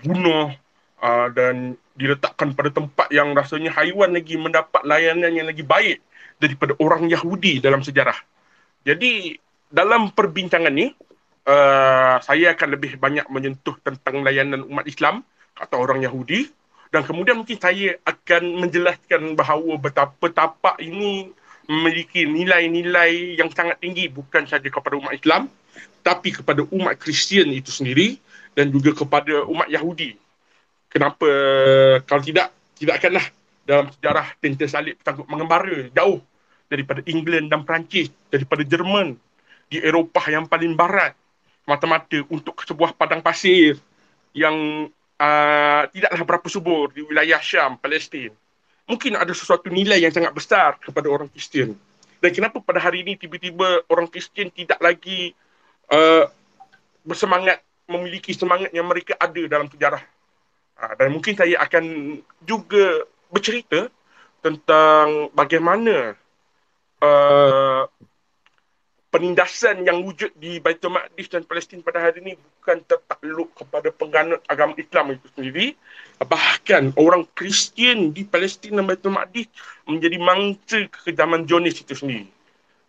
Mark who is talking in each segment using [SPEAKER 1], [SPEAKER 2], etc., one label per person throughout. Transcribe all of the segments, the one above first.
[SPEAKER 1] dibunuh uh, dan diletakkan pada tempat yang rasanya haiwan lagi mendapat layanan yang lagi baik daripada orang Yahudi dalam sejarah. Jadi dalam perbincangan ni uh, saya akan lebih banyak menyentuh tentang layanan umat Islam atau orang Yahudi dan kemudian mungkin saya akan menjelaskan bahawa betapa tapak ini memiliki nilai-nilai yang sangat tinggi bukan sahaja kepada umat Islam tapi kepada umat Kristian itu sendiri dan juga kepada umat Yahudi. Kenapa kalau tidak tidak akanlah dalam sejarah tentera salib sanggup mengembara jauh daripada England dan Perancis, daripada Jerman di Eropah yang paling barat mata-mata untuk sebuah padang pasir yang uh, tidaklah berapa subur di wilayah Syam, Palestin. Mungkin ada sesuatu nilai yang sangat besar kepada orang Kristian. Dan kenapa pada hari ini tiba-tiba orang Kristian tidak lagi uh, bersemangat, memiliki semangat yang mereka ada dalam sejarah. Uh, dan mungkin saya akan juga bercerita tentang bagaimana uh, penindasan yang wujud di Baitul Maqdis dan Palestin pada hari ini bukan tertakluk kepada penganut agama Islam itu sendiri. Bahkan orang Kristian di Palestin dan Baitul Maqdis menjadi mangsa kekejaman Zionis itu sendiri.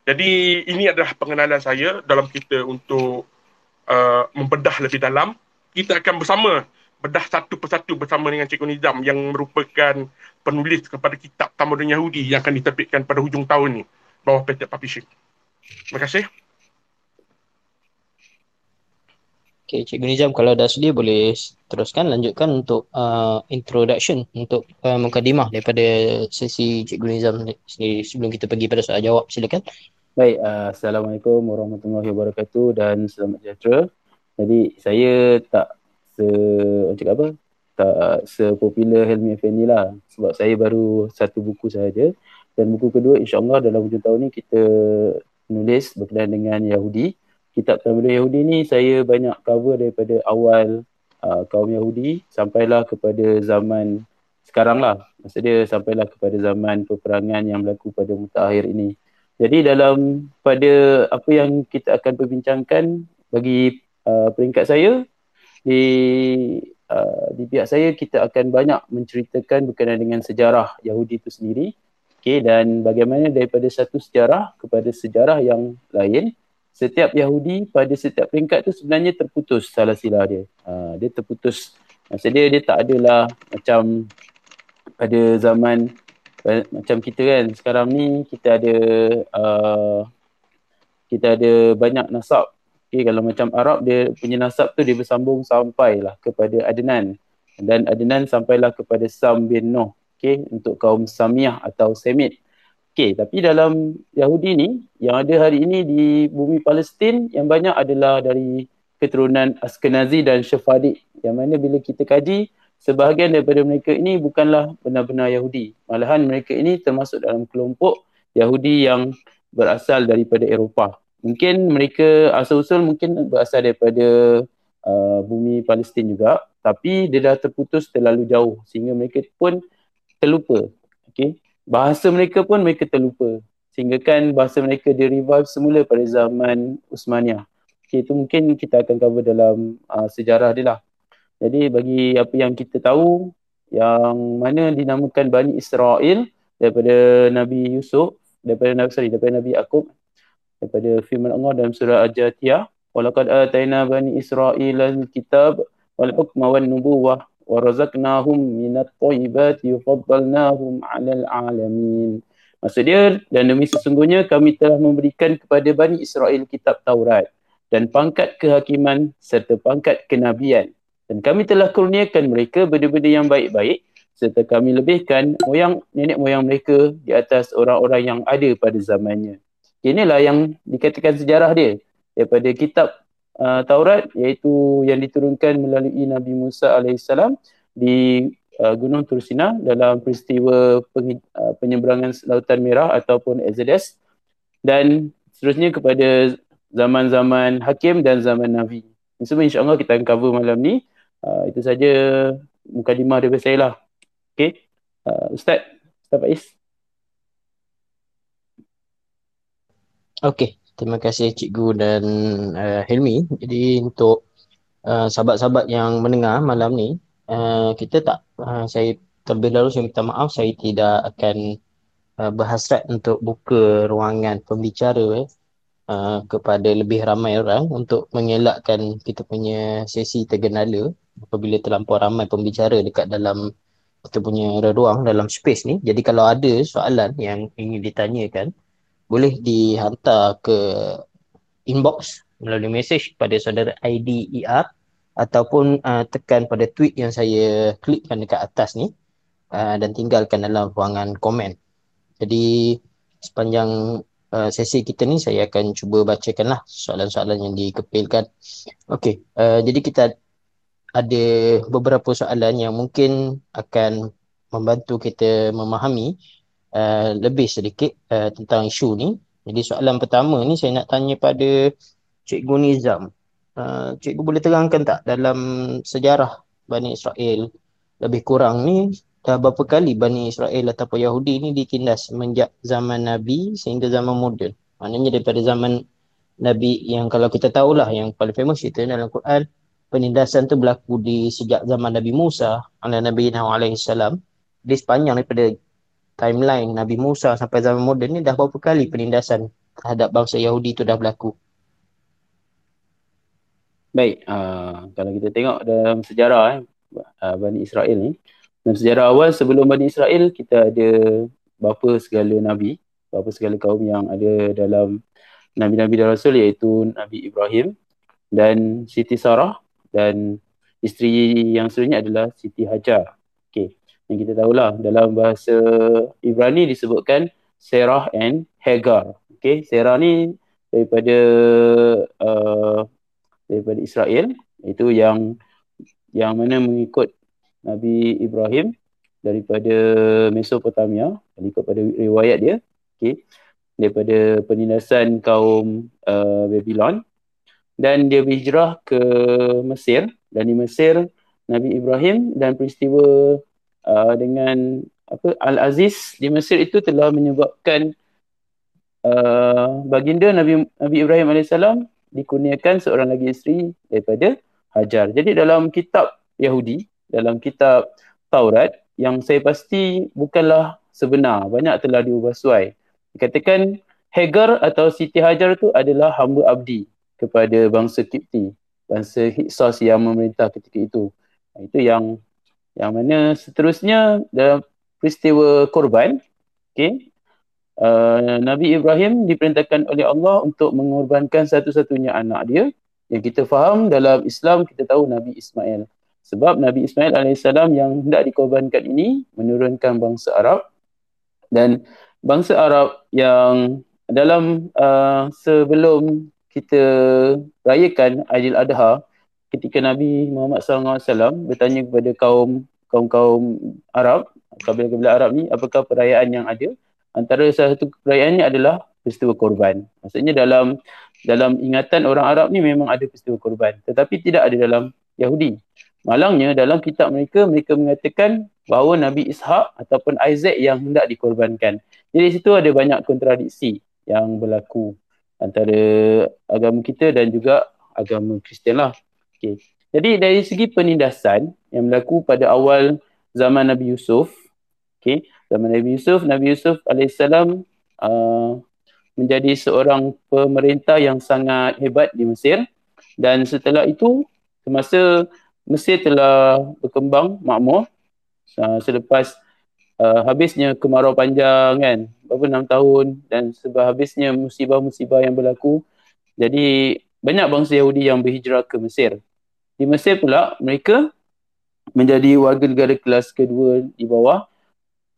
[SPEAKER 1] Jadi ini adalah pengenalan saya dalam kita untuk uh, membedah lebih dalam. Kita akan bersama bedah satu persatu bersama dengan Cikgu Nizam yang merupakan penulis kepada kitab Tamadun Yahudi yang akan diterbitkan pada hujung tahun ini bawah PT Publishing. Terima kasih.
[SPEAKER 2] Okay, Cikgu Nizam kalau dah sedia boleh teruskan lanjutkan untuk uh, introduction untuk uh, mukadimah daripada sesi Cikgu Nizam sendiri sebelum kita pergi pada soal jawab silakan.
[SPEAKER 3] Baik, uh, Assalamualaikum warahmatullahi wabarakatuh dan selamat sejahtera. Jadi saya tak se cakap apa? Tak sepopular Helmi Effendi lah sebab saya baru satu buku sahaja dan buku kedua insyaAllah dalam hujung tahun ni kita menulis berkenaan dengan Yahudi. Kitab Talmud Yahudi ni saya banyak cover daripada awal uh, kaum Yahudi sampailah kepada zaman sekarang lah. Maksudnya sampailah kepada zaman peperangan yang berlaku pada mutakhir ini. Jadi dalam pada apa yang kita akan perbincangkan bagi uh, peringkat saya di uh, di pihak saya kita akan banyak menceritakan berkenaan dengan sejarah Yahudi itu sendiri Okay, dan bagaimana daripada satu sejarah kepada sejarah yang lain, setiap Yahudi pada setiap peringkat tu sebenarnya terputus salah sila dia. Ha, dia terputus. Maksudnya dia tak adalah macam pada zaman macam kita kan sekarang ni kita ada uh, kita ada banyak nasab. Okay, kalau macam Arab dia punya nasab tu dia bersambung sampailah kepada Adnan dan Adnan sampailah kepada Sam bin Noh okay, untuk kaum Samiyah atau Semit. Okay, tapi dalam Yahudi ni yang ada hari ini di bumi Palestin yang banyak adalah dari keturunan Askenazi dan Shafadi yang mana bila kita kaji sebahagian daripada mereka ini bukanlah benar-benar Yahudi. Malahan mereka ini termasuk dalam kelompok Yahudi yang berasal daripada Eropah. Mungkin mereka asal-usul mungkin berasal daripada uh, bumi Palestin juga tapi dia dah terputus terlalu jauh sehingga mereka pun terlupa. Okay. Bahasa mereka pun mereka terlupa. Sehingga kan bahasa mereka di revive semula pada zaman Usmania. Okay, itu mungkin kita akan cover dalam uh, sejarah dia lah. Jadi bagi apa yang kita tahu, yang mana dinamakan Bani Israel daripada Nabi Yusuf, daripada Nabi sorry, daripada Nabi Akub, daripada firman Allah dalam surah Al-Jatiyah, Walaqad atayna Bani Israel al-kitab wal-hukma wal-nubuwah warazaqnahum minat thayyibat yufaddalnahum 'alal 'alamin. Maksud dia dan demi sesungguhnya kami telah memberikan kepada Bani Israel kitab Taurat dan pangkat kehakiman serta pangkat kenabian dan kami telah kurniakan mereka benda-benda yang baik-baik serta kami lebihkan moyang nenek moyang mereka di atas orang-orang yang ada pada zamannya. Inilah yang dikatakan sejarah dia daripada kitab uh, Taurat iaitu yang diturunkan melalui Nabi Musa alaihissalam di uh, Gunung Tursina dalam peristiwa peng, uh, penyeberangan Lautan Merah ataupun Exodus dan seterusnya kepada zaman-zaman Hakim dan zaman Nabi. Semua insyaAllah kita akan cover malam ni. Uh, itu saja mukadimah daripada saya lah. Okay. Uh, Ustaz, Ustaz Faiz.
[SPEAKER 2] Okay. Terima kasih Cikgu dan uh, Helmi. Jadi untuk uh, sahabat-sahabat yang mendengar malam ni, uh, kita tak, uh, saya terlebih dahulu saya minta maaf, saya tidak akan uh, berhasrat untuk buka ruangan pembicara eh, uh, kepada lebih ramai orang untuk mengelakkan kita punya sesi tergenala apabila terlampau ramai pembicara dekat dalam kita punya ruang dalam space ni. Jadi kalau ada soalan yang ingin ditanyakan, boleh dihantar ke inbox melalui mesej pada saudara IDER ataupun uh, tekan pada tweet yang saya klikkan dekat atas ni uh, dan tinggalkan dalam ruangan komen. Jadi sepanjang uh, sesi kita ni saya akan cuba bacakanlah soalan-soalan yang dikepilkan. Okey, uh, jadi kita ada beberapa soalan yang mungkin akan membantu kita memahami uh, lebih sedikit uh, tentang isu ni. Jadi soalan pertama ni saya nak tanya pada Cikgu Nizam. Uh, cikgu boleh terangkan tak dalam sejarah Bani Israel lebih kurang ni dah berapa kali Bani Israel ataupun Yahudi ni ditindas semenjak zaman Nabi sehingga zaman moden. Maknanya daripada zaman Nabi yang kalau kita tahulah yang paling famous itu dalam Quran penindasan tu berlaku di sejak zaman Nabi Musa Nabi Nabi salam. Di sepanjang daripada timeline Nabi Musa sampai zaman moden ni dah berapa kali penindasan terhadap bangsa Yahudi tu dah berlaku?
[SPEAKER 3] Baik, uh, kalau kita tengok dalam sejarah eh, uh, Bani Israel ni, dalam sejarah awal sebelum Bani Israel, kita ada bapa segala Nabi, bapa segala kaum yang ada dalam Nabi-Nabi dan Rasul iaitu Nabi Ibrahim dan Siti Sarah dan isteri yang seterusnya adalah Siti Hajar. Okey. Yang kita tahulah dalam bahasa Ibrani disebutkan Sarah and Hagar. Okey, Sarah ni daripada uh, daripada Israel itu yang yang mana mengikut Nabi Ibrahim daripada Mesopotamia ikut pada riwayat dia okey daripada penindasan kaum uh, Babylon dan dia berhijrah ke Mesir dan di Mesir Nabi Ibrahim dan peristiwa uh, dengan apa Al-Aziz di Mesir itu telah menyebabkan uh, baginda Nabi Nabi Ibrahim AS dikurniakan seorang lagi isteri daripada Hajar. Jadi dalam kitab Yahudi, dalam kitab Taurat yang saya pasti bukanlah sebenar, banyak telah diubah suai. Dikatakan Hagar atau Siti Hajar itu adalah hamba abdi kepada bangsa Kipti, bangsa Hiksos yang memerintah ketika itu. Itu yang yang mana seterusnya dalam peristiwa korban, okay, uh, Nabi Ibrahim diperintahkan oleh Allah untuk mengorbankan satu-satunya anak dia. Yang kita faham dalam Islam kita tahu Nabi Ismail. Sebab Nabi Ismail AS yang hendak dikorbankan ini menurunkan bangsa Arab dan bangsa Arab yang dalam uh, sebelum kita rayakan Aidil Adha ketika Nabi Muhammad SAW bertanya kepada kaum kaum-kaum Arab, kabilah-kabilah Arab ni, apakah perayaan yang ada? Antara salah satu perayaannya adalah peristiwa korban. Maksudnya dalam dalam ingatan orang Arab ni memang ada peristiwa korban, tetapi tidak ada dalam Yahudi. Malangnya dalam kitab mereka mereka mengatakan bahawa Nabi Ishak ataupun Isaac yang hendak dikorbankan. Jadi situ ada banyak kontradiksi yang berlaku antara agama kita dan juga agama Kristian lah. Okay. Jadi dari segi penindasan yang berlaku pada awal zaman Nabi Yusuf, okay, zaman Nabi Yusuf, Nabi Yusuf AS uh, menjadi seorang pemerintah yang sangat hebat di Mesir dan setelah itu semasa Mesir telah berkembang makmur uh, selepas uh, habisnya kemarau panjang kan? Berapa enam tahun. Dan sebab habisnya musibah-musibah yang berlaku jadi banyak bangsa Yahudi yang berhijrah ke Mesir. Di Mesir pula mereka menjadi warga negara kelas kedua di bawah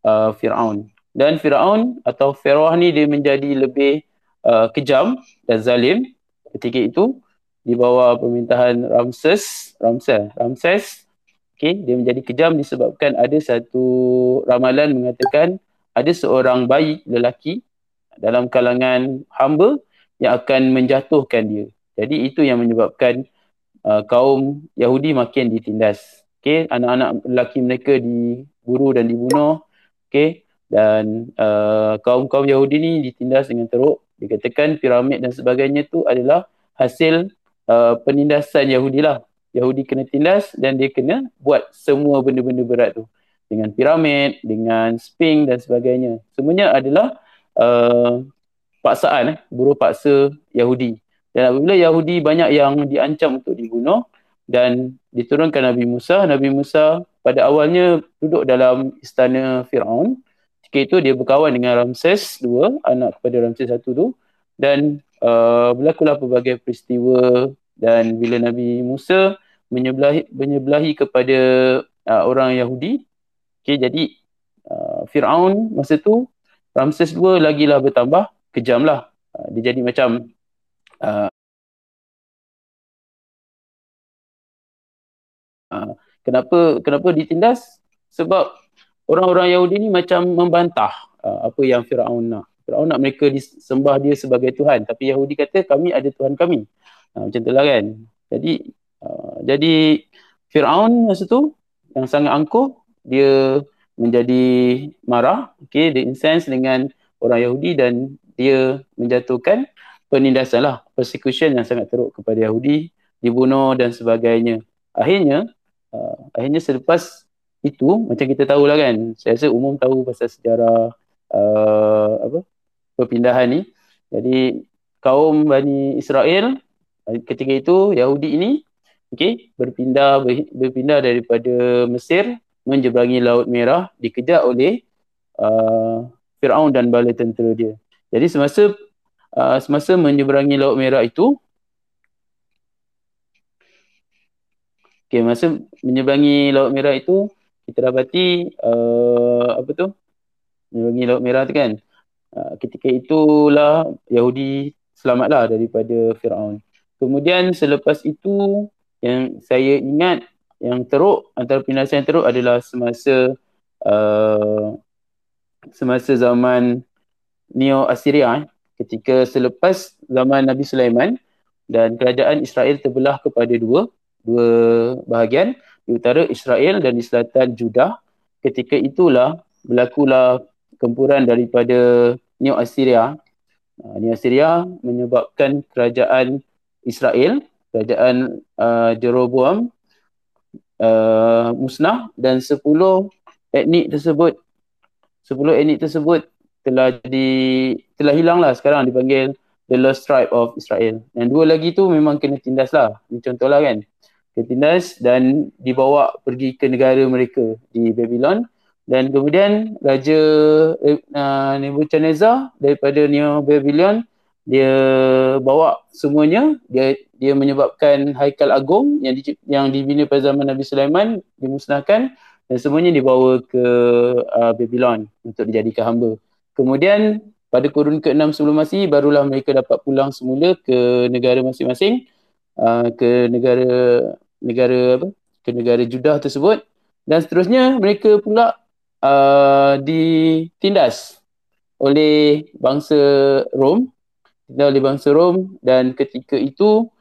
[SPEAKER 3] uh, Firaun. Dan Firaun atau Pharaoh ni dia menjadi lebih uh, kejam dan zalim. Ketika itu di bawah pemerintahan Ramses Ramses Ramses Okay, dia menjadi kejam disebabkan ada satu ramalan mengatakan ada seorang bayi lelaki dalam kalangan hamba yang akan menjatuhkan dia. Jadi itu yang menyebabkan uh, kaum Yahudi makin ditindas. Okay, anak-anak lelaki mereka diburu dan dibunuh. Okay, dan uh, kaum-kaum Yahudi ni ditindas dengan teruk. Dikatakan piramid dan sebagainya tu adalah hasil uh, penindasan Yahudi lah. Yahudi kena tindas dan dia kena buat semua benda-benda berat tu dengan piramid, dengan sphinx dan sebagainya. Semuanya adalah uh, paksaan, eh, buruh paksa Yahudi. Dan apabila Yahudi banyak yang diancam untuk dibunuh dan diturunkan Nabi Musa, Nabi Musa pada awalnya duduk dalam istana Firaun. Ketika itu dia berkawan dengan Ramses II, anak kepada Ramses I tu dan uh, berlakulah pelbagai peristiwa dan bila Nabi Musa menyebelahi menyebelahi kepada uh, orang Yahudi. Okey jadi uh, Firaun masa tu Ramses II lagilah bertambah kejamlah uh, dia jadi macam uh, uh, kenapa kenapa ditindas? Sebab orang-orang Yahudi ni macam membantah uh, apa yang Firaun nak. Firaun nak mereka disembah dia sebagai tuhan. Tapi Yahudi kata kami ada tuhan kami. Uh, macam itulah kan. Jadi uh, jadi Firaun masa tu yang sangat angkuh dia menjadi marah okey dia insense dengan orang Yahudi dan dia menjatuhkan penindasan lah persecution yang sangat teruk kepada Yahudi dibunuh dan sebagainya. Akhirnya uh, akhirnya selepas itu macam kita tahu lah kan saya rasa umum tahu pasal sejarah uh, apa perpindahan ni. Jadi kaum Bani Israel ketika itu Yahudi ini okey berpindah berpindah daripada Mesir menjebrangi Laut Merah dikejar oleh uh, Firaun dan bala tentera dia. Jadi semasa uh, semasa menyeberangi Laut Merah itu okey masa menyeberangi Laut Merah itu kita dapati uh, apa tu? Menyeberangi laut merah tu kan? Uh, ketika itulah Yahudi selamatlah daripada Firaun. Kemudian selepas itu yang saya ingat yang teruk antara penindasan yang teruk adalah semasa uh, semasa zaman Neo Assyria eh, ketika selepas zaman Nabi Sulaiman dan kerajaan Israel terbelah kepada dua dua bahagian di utara Israel dan di selatan Judah. Ketika itulah berlakulah kempuran daripada Neo Assyria. Uh, Neo Assyria menyebabkan kerajaan Israel, kerajaan uh, Jeroboam uh, musnah dan 10 etnik tersebut 10 etnik tersebut telah di telah hilanglah sekarang dipanggil the lost tribe of Israel. Dan dua lagi tu memang kena tindas lah. Ini contohlah kan ketindas dan dibawa pergi ke negara mereka di Babylon dan kemudian raja uh, Nebuchadnezzar daripada Neo Babylon dia bawa semuanya dia dia menyebabkan haikal agung yang di, yang dibina pada zaman Nabi Sulaiman dimusnahkan dan semuanya dibawa ke uh, Babylon untuk dijadikan hamba. Kemudian pada kurun ke-6 sebelum Masihi barulah mereka dapat pulang semula ke negara masing-masing uh, ke negara negara apa? Ke negara Judah tersebut. Dan seterusnya mereka pula uh, ditindas oleh bangsa Rom ditindas oleh bangsa Rom. Dan ketika itu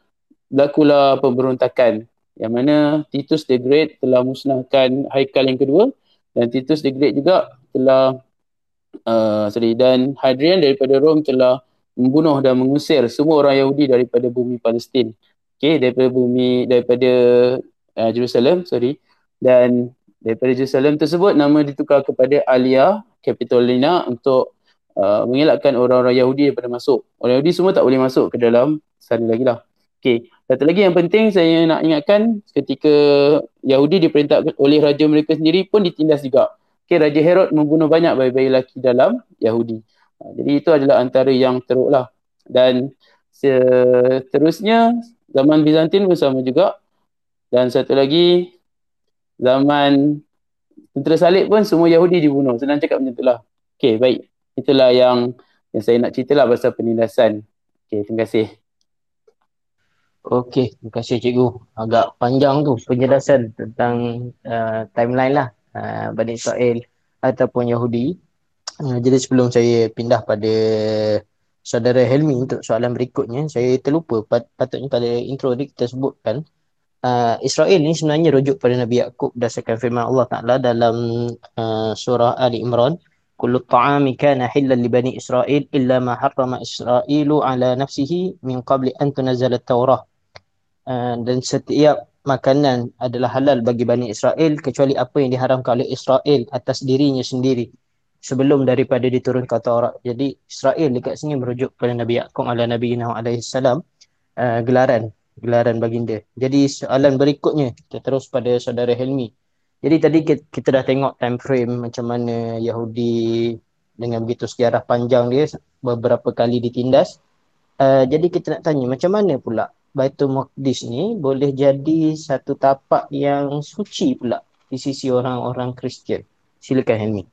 [SPEAKER 3] berlakulah pemberontakan. Yang mana Titus the Great telah musnahkan Haikal yang kedua dan Titus the Great juga telah uh, sorry dan Hadrian daripada Rom telah membunuh dan mengusir semua orang Yahudi daripada bumi Palestin. Okay, daripada bumi daripada uh, Jerusalem sorry dan daripada Jerusalem tersebut nama ditukar kepada Alia Capitolina untuk uh, mengelakkan orang-orang Yahudi daripada masuk. Orang Yahudi semua tak boleh masuk ke dalam sana lagi lah okay. satu lagi yang penting saya nak ingatkan ketika Yahudi diperintah oleh raja mereka sendiri pun ditindas juga. Okay, Raja Herod membunuh banyak bayi-bayi lelaki dalam Yahudi. Uh, jadi itu adalah antara yang teruk lah. Dan seterusnya zaman Bizantin pun sama juga. Dan satu lagi zaman tentera salib pun semua Yahudi dibunuh. Senang cakap macam itulah okey baik. Itulah yang yang saya nak ceritalah pasal penindasan. Okey terima kasih
[SPEAKER 2] Okey, terima kasih cikgu. Agak panjang tu penjelasan tentang uh, timeline lah uh, Bani Israel ataupun Yahudi. Uh, jadi sebelum saya pindah pada saudara Helmi untuk soalan berikutnya saya terlupa pat, patutnya pada intro ni kita sebutkan uh, Israel ni sebenarnya rujuk pada Nabi Yaakob berdasarkan firman Allah Taala dalam uh, surah Ali Imran kullu ta'ami kana hillan li bani Israel illa ma harrama Israelu ala nafsihi min qabli an tunzala at-taurah uh, dan setiap makanan adalah halal bagi Bani Israel kecuali apa yang diharamkan oleh Israel atas dirinya sendiri sebelum daripada diturunkan Taurat. Jadi Israel dekat sini merujuk kepada Nabi Yaqub ala Nabi Nuh alaihi salam uh, gelaran gelaran baginda. Jadi soalan berikutnya kita terus pada saudara Helmi. Jadi tadi kita dah tengok time frame macam mana Yahudi dengan begitu sejarah panjang dia beberapa kali ditindas. Uh, jadi kita nak tanya macam mana pula Baitul Maqdis ni boleh jadi satu tapak yang suci pula di sisi orang-orang Kristian. Silakan Helmi.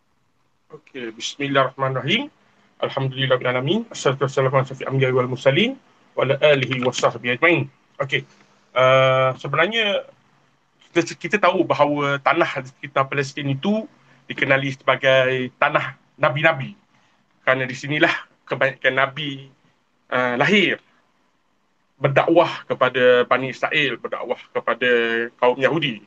[SPEAKER 1] Okey, bismillahirrahmanirrahim. Alhamdulillahirabbil Assalatu wassalamu ala asyrafil anbiya'i wal mursalin wa ala alihi washabbihi ajmain. Okey. Uh, sebenarnya kita, kita tahu bahawa tanah sekitar Palestin itu dikenali sebagai tanah nabi-nabi. Kerana di sinilah kebanyakan nabi uh, lahir berdakwah kepada Bani Israel, berdakwah kepada kaum Yahudi.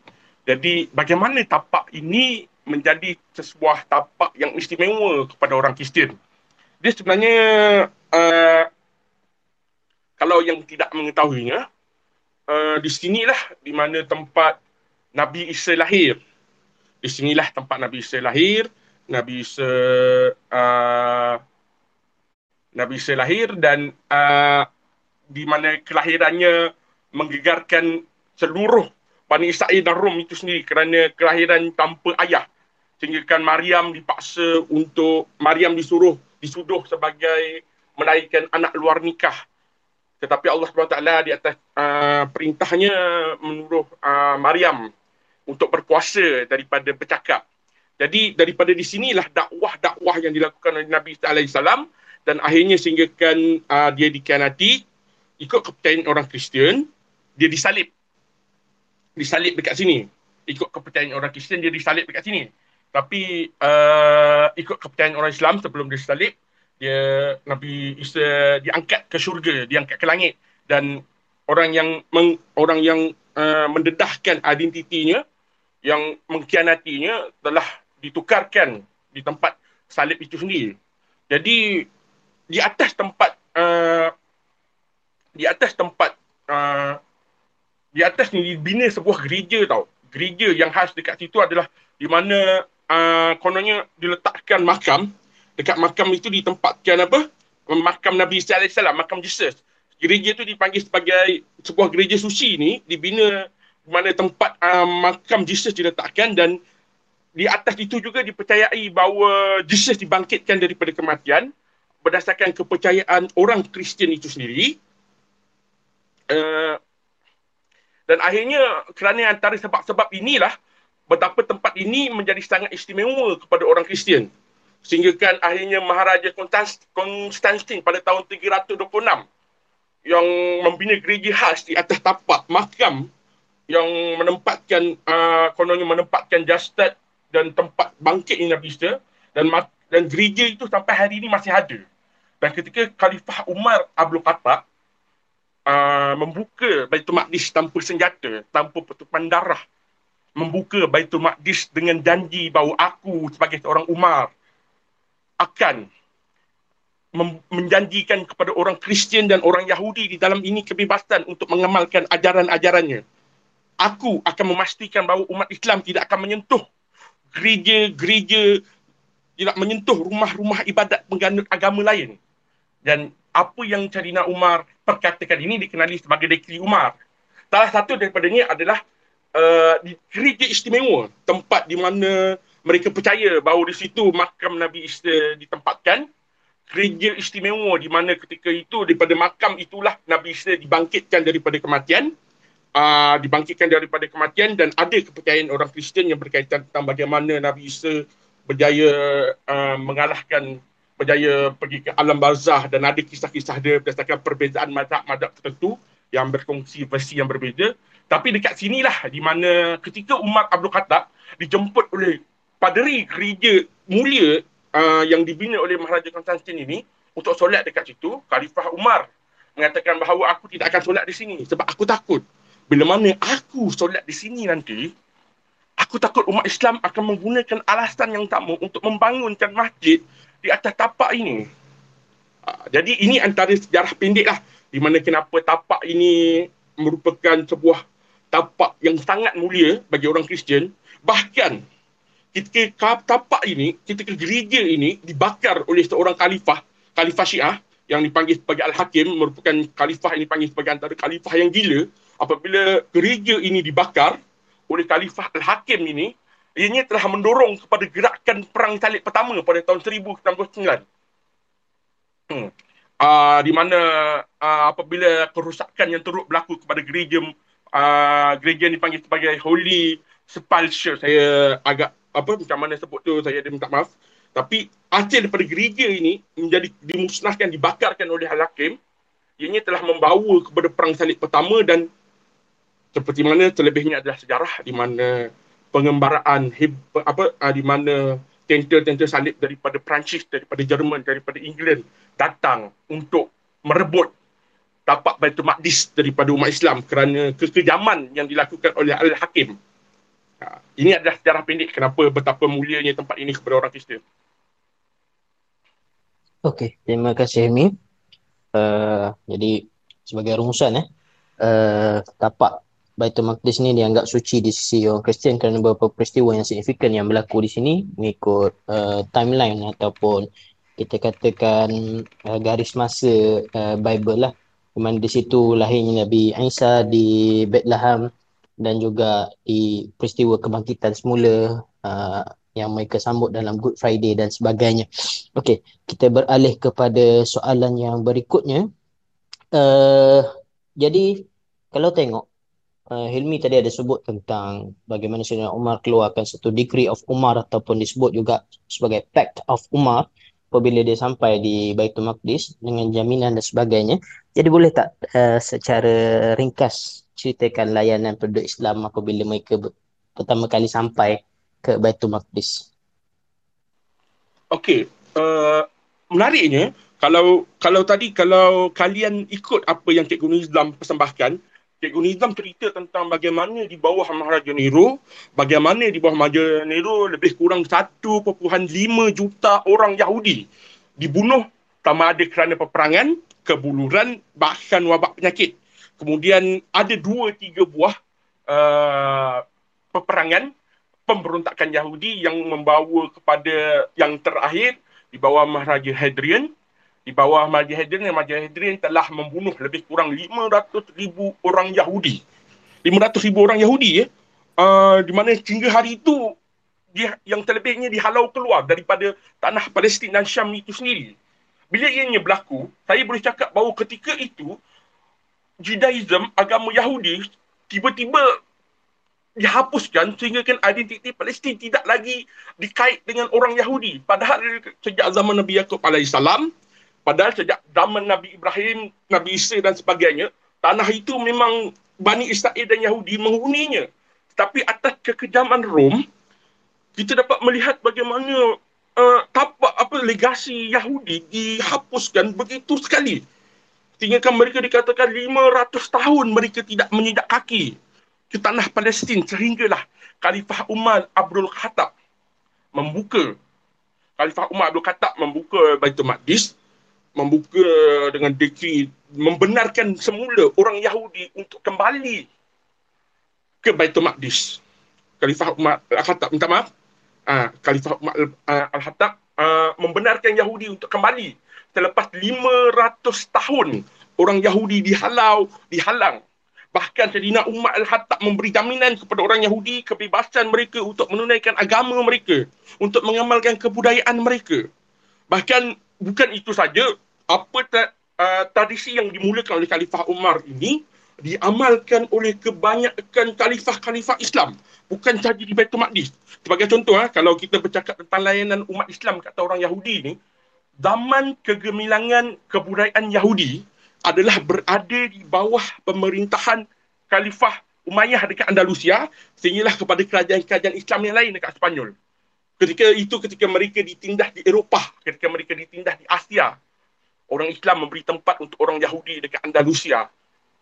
[SPEAKER 1] Jadi bagaimana tapak ini menjadi sebuah tapak yang istimewa kepada orang Kristian. Dia sebenarnya uh, kalau yang tidak mengetahuinya, uh, di sinilah di mana tempat Nabi Isa lahir. Di sinilah tempat Nabi Isa lahir. Nabi Isa uh, Nabi Isa lahir dan uh, di mana kelahirannya menggegarkan seluruh Bani Israel dan Rom itu sendiri kerana kelahiran tanpa ayah. Sehingga Maryam dipaksa untuk, Maryam disuruh, disuduh sebagai melahirkan anak luar nikah. Tetapi Allah SWT di atas uh, perintahnya menuruh uh, Maryam untuk berpuasa daripada bercakap. Jadi daripada di sinilah dakwah-dakwah yang dilakukan oleh Nabi SAW dan akhirnya sehinggakan uh, dia dikianati ikut kepercayaan orang Kristian, dia disalib disalib dekat sini. Ikut kepercayaan orang Kristian dia disalib dekat sini. Tapi uh, ikut kepercayaan orang Islam sebelum dia disalib, dia Nabi Isa diangkat ke syurga, diangkat ke langit dan orang yang meng, orang yang uh, mendedahkan identitinya yang mengkhianatinya telah ditukarkan di tempat salib itu sendiri. Jadi di atas tempat uh, di atas tempat uh, di atas ni dibina sebuah gereja tau. Gereja yang khas dekat situ adalah di mana uh, kononnya diletakkan makam. Dekat makam itu ditempatkan apa? Makam Nabi Isa AS, makam Jesus. Gereja tu dipanggil sebagai sebuah gereja suci ni dibina di mana tempat uh, makam Jesus diletakkan dan di atas itu juga dipercayai bahawa Jesus dibangkitkan daripada kematian berdasarkan kepercayaan orang Kristian itu sendiri. Uh, dan akhirnya kerana antara sebab-sebab inilah betapa tempat ini menjadi sangat istimewa kepada orang Kristian. Sehingga kan akhirnya Maharaja Konstantin pada tahun 326 yang membina gereja khas di atas tapak makam yang menempatkan uh, kononnya menempatkan jasad dan tempat bangkit Nabi Isa dan dan gereja itu sampai hari ini masih ada. Dan ketika Khalifah Umar Abdul Khattab uh, membuka Baitul Maqdis tanpa senjata, tanpa pertumpahan darah. Membuka Baitul Maqdis dengan janji bahawa aku sebagai seorang Umar akan menjanjikan kepada orang Kristian dan orang Yahudi di dalam ini kebebasan untuk mengamalkan ajaran-ajarannya. Aku akan memastikan bahawa umat Islam tidak akan menyentuh gereja-gereja, tidak menyentuh rumah-rumah ibadat pengganut agama lain. Dan apa yang Carina Umar perkatakan ini dikenali sebagai Dekri Umar. Salah satu daripadanya adalah uh, di gereja istimewa, tempat di mana mereka percaya bahawa di situ makam Nabi Isa ditempatkan. Gereja istimewa di mana ketika itu daripada makam itulah Nabi Isa dibangkitkan daripada kematian. Uh, dibangkitkan daripada kematian dan ada kepercayaan orang Kristian yang berkaitan tentang bagaimana Nabi Isa berjaya uh, mengalahkan berjaya pergi ke alam barzah dan ada kisah-kisah dia berdasarkan perbezaan madhab-madhab tertentu yang berkongsi versi yang berbeza. Tapi dekat sinilah di mana ketika Umar Abdul Khattab dijemput oleh paderi gereja mulia uh, yang dibina oleh Maharaja Konstantin ini untuk solat dekat situ, Khalifah Umar mengatakan bahawa aku tidak akan solat di sini sebab aku takut bila mana aku solat di sini nanti aku takut umat Islam akan menggunakan alasan yang sama untuk membangunkan masjid di atas tapak ini. Uh, jadi ini antara sejarah pendek lah di mana kenapa tapak ini merupakan sebuah tapak yang sangat mulia bagi orang Kristian. Bahkan ketika tapak ini, ketika gereja ini dibakar oleh seorang khalifah, khalifah Syiah yang dipanggil sebagai Al-Hakim, merupakan khalifah yang dipanggil sebagai antara khalifah yang gila. Apabila gereja ini dibakar oleh khalifah Al-Hakim ini, ianya telah mendorong kepada gerakan perang salib pertama pada tahun 1069. Hmm. Uh, di mana uh, apabila kerosakan yang teruk berlaku kepada gereja uh, gereja yang dipanggil sebagai Holy Sepulchre, saya agak apa macam mana sebut tu saya ada minta maaf tapi hasil daripada gereja ini menjadi dimusnahkan dibakarkan oleh Al-Hakim ianya telah membawa kepada perang salib pertama dan seperti mana terlebihnya adalah sejarah di mana pengembaraan apa uh, di mana tenter-tenter salib daripada Perancis daripada Jerman daripada England datang untuk merebut tapak Baitul Maqdis daripada umat Islam kerana kekejaman yang dilakukan oleh Al-Hakim Ha, ini adalah sejarah pendek kenapa betapa mulianya tempat ini kepada orang Kristian.
[SPEAKER 2] Okey, terima kasih Hilmi. Uh, jadi sebagai rumusan eh, uh, tapak Baitul Maqdis ni dianggap suci di sisi orang Kristian kerana beberapa peristiwa yang signifikan yang berlaku di sini mengikut uh, timeline ataupun kita katakan uh, garis masa uh, Bible lah. Di mana di situ lahirnya Nabi Isa di Bethlehem dan juga di peristiwa kebangkitan semula uh, yang mereka sambut dalam Good Friday dan sebagainya. Okey, kita beralih kepada soalan yang berikutnya. Uh, jadi kalau tengok uh, Hilmi tadi ada sebut tentang bagaimana Sayyidina Umar keluarkan satu degree of Umar ataupun disebut juga sebagai pact of Umar apabila dia sampai di Baitul Maqdis dengan jaminan dan sebagainya. Jadi boleh tak uh, secara ringkas ceritakan layanan penduduk Islam apabila mereka pertama kali sampai ke Baitul Maqdis.
[SPEAKER 1] Okey, uh, menariknya kalau kalau tadi kalau kalian ikut apa yang Cikgu Nizam persembahkan, Cikgu Nizam cerita tentang bagaimana di bawah Maharaja Nero, bagaimana di bawah Maharaja Nero lebih kurang 1.5 juta orang Yahudi dibunuh sama ada kerana peperangan, kebuluran, bahkan wabak penyakit. Kemudian ada dua tiga buah uh, peperangan pemberontakan Yahudi yang membawa kepada yang terakhir di bawah Maharaja Hadrian. Di bawah Maharaja Hadrian, Maharaja Hadrian telah membunuh lebih kurang 500 ribu orang Yahudi. 500 ribu orang Yahudi ya. Uh, di mana hingga hari itu dia yang terlebihnya dihalau keluar daripada tanah Palestin dan Syam itu sendiri. Bila ianya berlaku, saya boleh cakap bahawa ketika itu Judaism, agama Yahudi, tiba-tiba dihapuskan sehingga kan identiti Palestin tidak lagi dikait dengan orang Yahudi. Padahal sejak zaman Nabi Yaakob AS, padahal sejak zaman Nabi Ibrahim, Nabi Isa dan sebagainya, tanah itu memang Bani Israel dan Yahudi menghuninya. Tapi atas kekejaman Rom, kita dapat melihat bagaimana uh, tapak apa legasi Yahudi dihapuskan begitu sekali. Sehingga mereka dikatakan 500 tahun mereka tidak menyidak kaki ke tanah Palestin sehinggalah Khalifah Umar Abdul Khattab membuka. Khalifah Umar Abdul Khattab membuka Baitul Maqdis membuka dengan dekri membenarkan semula orang Yahudi untuk kembali ke Baitul Maqdis. Khalifah Umar Al-Khattab minta maaf. Uh, Khalifah Umar Al-Khattab uh, membenarkan Yahudi untuk kembali selepas 500 tahun orang Yahudi dihalau, dihalang. Bahkan Sayyidina Umar Al-Hattab memberi jaminan kepada orang Yahudi kebebasan mereka untuk menunaikan agama mereka, untuk mengamalkan kebudayaan mereka. Bahkan bukan itu saja, apa ta- uh, tradisi yang dimulakan oleh Khalifah Umar ini diamalkan oleh kebanyakan khalifah-khalifah Islam. Bukan sahaja di Baitul Maqdis. Sebagai contoh, ha, kalau kita bercakap tentang layanan umat Islam kata orang Yahudi ni, zaman kegemilangan kebudayaan Yahudi adalah berada di bawah pemerintahan Khalifah Umayyah dekat Andalusia sehinggalah kepada kerajaan-kerajaan Islam yang lain dekat Spanyol. Ketika itu ketika mereka ditindas di Eropah, ketika mereka ditindas di Asia, orang Islam memberi tempat untuk orang Yahudi dekat Andalusia.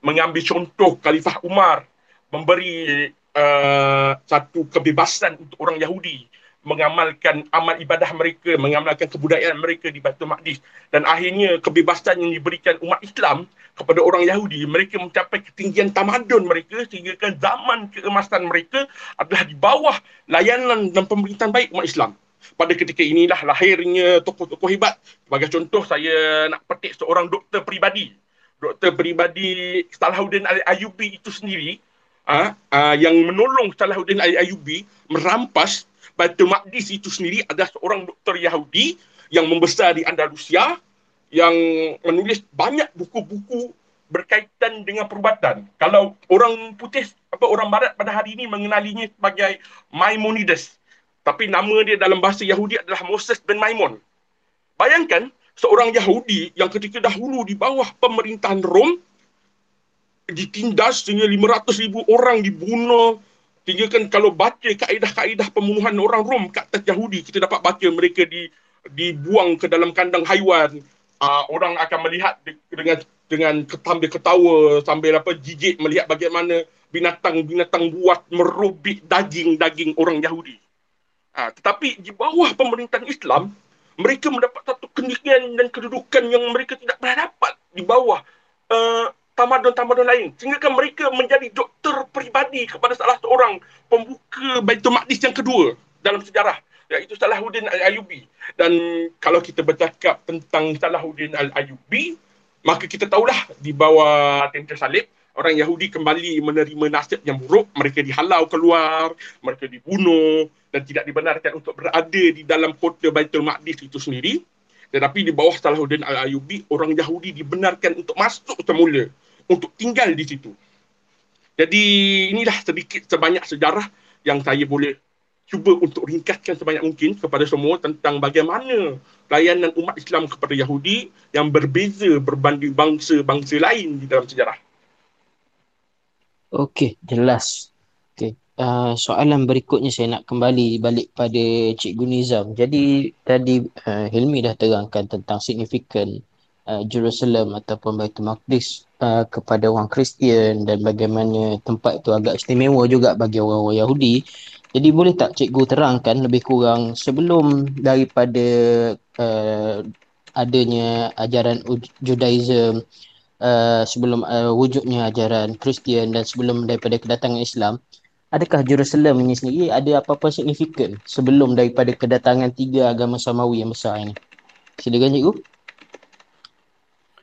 [SPEAKER 1] Mengambil contoh Khalifah Umar memberi uh, satu kebebasan untuk orang Yahudi mengamalkan amal ibadah mereka, mengamalkan kebudayaan mereka di Baitul Maqdis. Dan akhirnya kebebasan yang diberikan umat Islam kepada orang Yahudi, mereka mencapai ketinggian tamadun mereka sehingga kan zaman keemasan mereka adalah di bawah layanan dan pemerintahan baik umat Islam. Pada ketika inilah lahirnya tokoh-tokoh hebat. Sebagai contoh, saya nak petik seorang doktor peribadi. Doktor peribadi Salahuddin Al-Ayubi itu sendiri uh, uh, yang menolong Salahuddin Al-Ayubi merampas Baitul Maqdis itu sendiri adalah seorang doktor Yahudi yang membesar di Andalusia yang menulis banyak buku-buku berkaitan dengan perubatan. Kalau orang putih apa orang barat pada hari ini mengenalinya sebagai Maimonides. Tapi nama dia dalam bahasa Yahudi adalah Moses bin Maimon. Bayangkan seorang Yahudi yang ketika dahulu di bawah pemerintahan Rom ditindas sehingga 500 ribu orang dibunuh, Sehingga kan kalau baca kaedah-kaedah pembunuhan orang Rom kat atas Yahudi, kita dapat baca mereka di dibuang ke dalam kandang haiwan. Uh, orang akan melihat dengan dengan sambil ketawa, sambil apa jijik melihat bagaimana binatang-binatang buat merobik daging-daging orang Yahudi. Uh, tetapi di bawah pemerintahan Islam, mereka mendapat satu ketinggian dan kedudukan yang mereka tidak pernah dapat di bawah uh, tamadun-tamadun lain. Sehingga kan mereka menjadi doktor peribadi kepada salah seorang pembuka Baitul Maqdis yang kedua dalam sejarah iaitu Salahuddin Al-Ayubi. Dan kalau kita bercakap tentang Salahuddin Al-Ayubi, maka kita tahulah di bawah tentera salib, orang Yahudi kembali menerima nasib yang buruk, mereka dihalau keluar, mereka dibunuh dan tidak dibenarkan untuk berada di dalam kota Baitul Maqdis itu sendiri. Tetapi di bawah Salahuddin Al-Ayubi, orang Yahudi dibenarkan untuk masuk semula untuk tinggal di situ. Jadi inilah sedikit sebanyak sejarah yang saya boleh cuba untuk ringkaskan sebanyak mungkin kepada semua tentang bagaimana layanan umat Islam kepada Yahudi yang berbeza berbanding bangsa-bangsa lain di dalam sejarah.
[SPEAKER 2] Okey, jelas. Okey. Uh, soalan berikutnya saya nak kembali balik pada Cikgu Nizam. Jadi tadi uh, Hilmi dah terangkan tentang signifikan uh, Jerusalem ataupun Baitul Maqdis uh, kepada orang Kristian dan bagaimana tempat itu agak istimewa juga bagi orang-orang Yahudi. Jadi boleh tak cikgu terangkan lebih kurang sebelum daripada uh, adanya ajaran Judaism uh, sebelum uh, wujudnya ajaran Kristian dan sebelum daripada kedatangan Islam adakah Jerusalem ini sendiri ada apa-apa signifikan sebelum daripada kedatangan tiga agama Samawi yang besar ini? Silakan cikgu.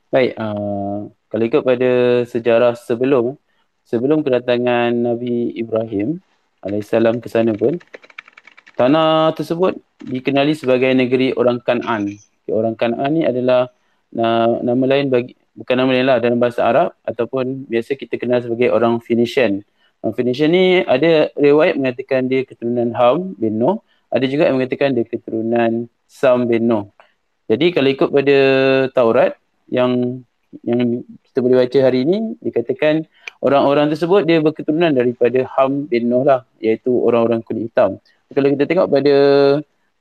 [SPEAKER 3] Baik, uh, kalau ikut pada sejarah sebelum, sebelum kedatangan Nabi Ibrahim alaihissalam ke sana pun, tanah tersebut dikenali sebagai negeri orang Kanan. Okay, orang Kanan ni adalah na- nama lain bagi bukan nama lain lah dalam bahasa Arab ataupun biasa kita kenal sebagai orang Phoenician. Orang Phoenician ni ada riwayat mengatakan dia keturunan Ham bin Noh, ada juga yang mengatakan dia keturunan Sam bin Noh. Jadi kalau ikut pada Taurat, yang yang kita boleh baca hari ini dikatakan orang-orang tersebut dia berketurunan daripada Ham bin Noh lah iaitu orang-orang kulit hitam. Kalau kita tengok pada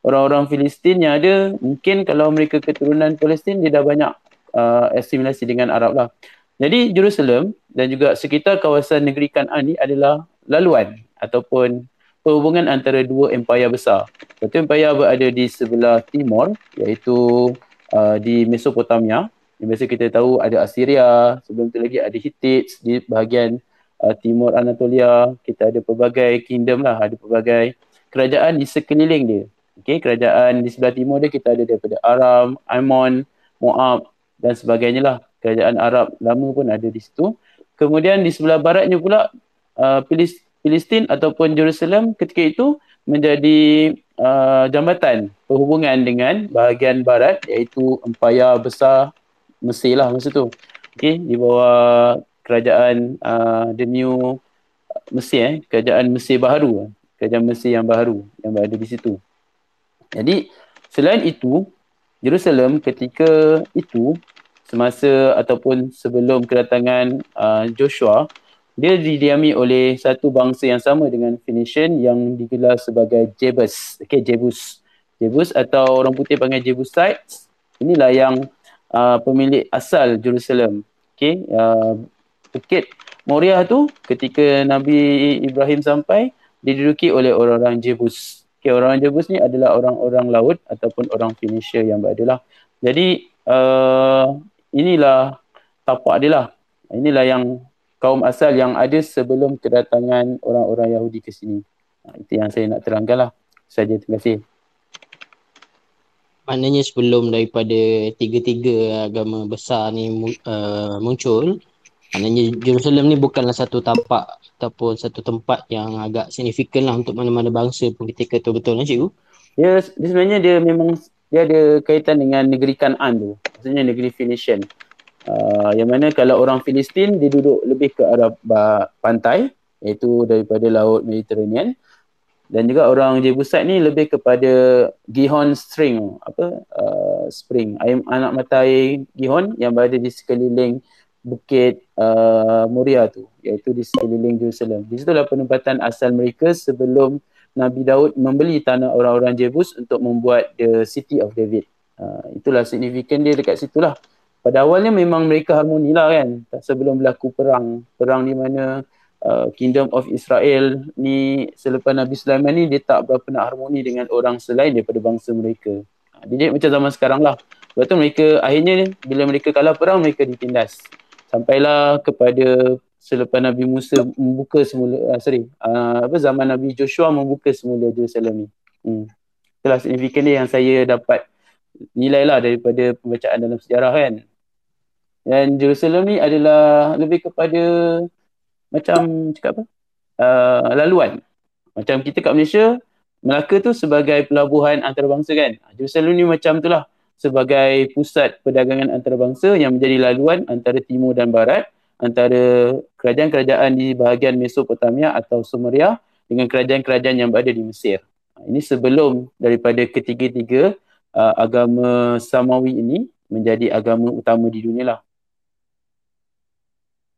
[SPEAKER 3] orang-orang Filistin yang ada mungkin kalau mereka keturunan Palestin dia dah banyak uh, asimilasi dengan Arab lah. Jadi Jerusalem dan juga sekitar kawasan negeri Kanan ni adalah laluan ataupun perhubungan antara dua empayar besar. Satu empayar berada di sebelah timur iaitu uh, di Mesopotamia biasa kita tahu ada Assyria, sebelum tu lagi ada Hittites di bahagian uh, timur Anatolia, kita ada pelbagai kingdom lah, ada pelbagai kerajaan di sekeliling dia. Okay, kerajaan di sebelah timur dia kita ada daripada Aram, Ammon, Moab dan sebagainya lah. Kerajaan Arab lama pun ada di situ. Kemudian di sebelah baratnya pula uh, Palestin ataupun Jerusalem ketika itu menjadi uh, jambatan perhubungan dengan bahagian barat iaitu empayar besar Mesir lah masa tu. Okay, di bawah kerajaan uh, the new Mesir, eh, kerajaan Mesir baharu, kerajaan Mesir yang baharu yang berada di situ. Jadi selain itu, Jerusalem ketika itu semasa ataupun sebelum kedatangan uh, Joshua, dia didiami oleh satu bangsa yang sama dengan Phoenician yang digelar sebagai Jebus. Okay, Jebus. Jebus atau orang putih panggil Jebusites. Inilah yang uh, pemilik asal Jerusalem. Okay, uh, Bukit Moriah tu ketika Nabi Ibrahim sampai diduduki oleh orang-orang Jebus. Okay, orang Jebus ni adalah orang-orang laut ataupun orang Phoenicia yang berada lah. Jadi uh, inilah tapak dia lah. Inilah yang kaum asal yang ada sebelum kedatangan orang-orang Yahudi ke sini. Ha, itu yang saya nak terangkan lah. Saja, terima kasih.
[SPEAKER 2] Maknanya sebelum daripada tiga-tiga agama besar ni uh, muncul, maknanya Jerusalem ni bukanlah satu tapak ataupun satu tempat yang agak signifikan lah untuk mana-mana bangsa pun ketika tu betul lah cikgu?
[SPEAKER 3] Ya, dia sebenarnya dia memang dia ada kaitan dengan negeri Kanaan tu. Maksudnya negeri Phoenician. Uh, yang mana kalau orang Filistin dia duduk lebih ke arah pantai iaitu daripada laut Mediterranean dan juga orang Jebusite ni lebih kepada Gihon String apa uh, spring air anak mata air Gihon yang berada di sekeliling bukit uh, Moria tu iaitu di sekeliling Jerusalem. Di situlah penempatan asal mereka sebelum Nabi Daud membeli tanah orang-orang Jebus untuk membuat the city of David. Uh, itulah signifikan dia dekat situlah. Pada awalnya memang mereka harmoni lah kan. Sebelum berlaku perang. Perang di mana uh, Kingdom of Israel ni selepas Nabi Sulaiman ni dia tak berapa nak harmoni dengan orang selain daripada bangsa mereka. Uh, dia macam zaman sekarang lah. Sebab tu mereka akhirnya bila mereka kalah perang mereka ditindas sampailah kepada selepas Nabi Musa membuka semula uh, sorry uh, apa zaman Nabi Joshua membuka semula Jerusalem ni. Hmm. Itulah signifikan yang saya dapat nilai lah daripada pembacaan dalam sejarah kan. Dan Jerusalem ni adalah lebih kepada macam cakap apa? Uh, laluan. Macam kita kat Malaysia, Melaka tu sebagai pelabuhan antarabangsa kan. Jerusalem ni macam tu lah sebagai pusat perdagangan antarabangsa yang menjadi laluan antara timur dan barat antara kerajaan-kerajaan di bahagian Mesopotamia atau Sumeria dengan kerajaan-kerajaan yang berada di Mesir. Ini sebelum daripada ketiga-tiga uh, agama Samawi ini menjadi agama utama di dunia lah.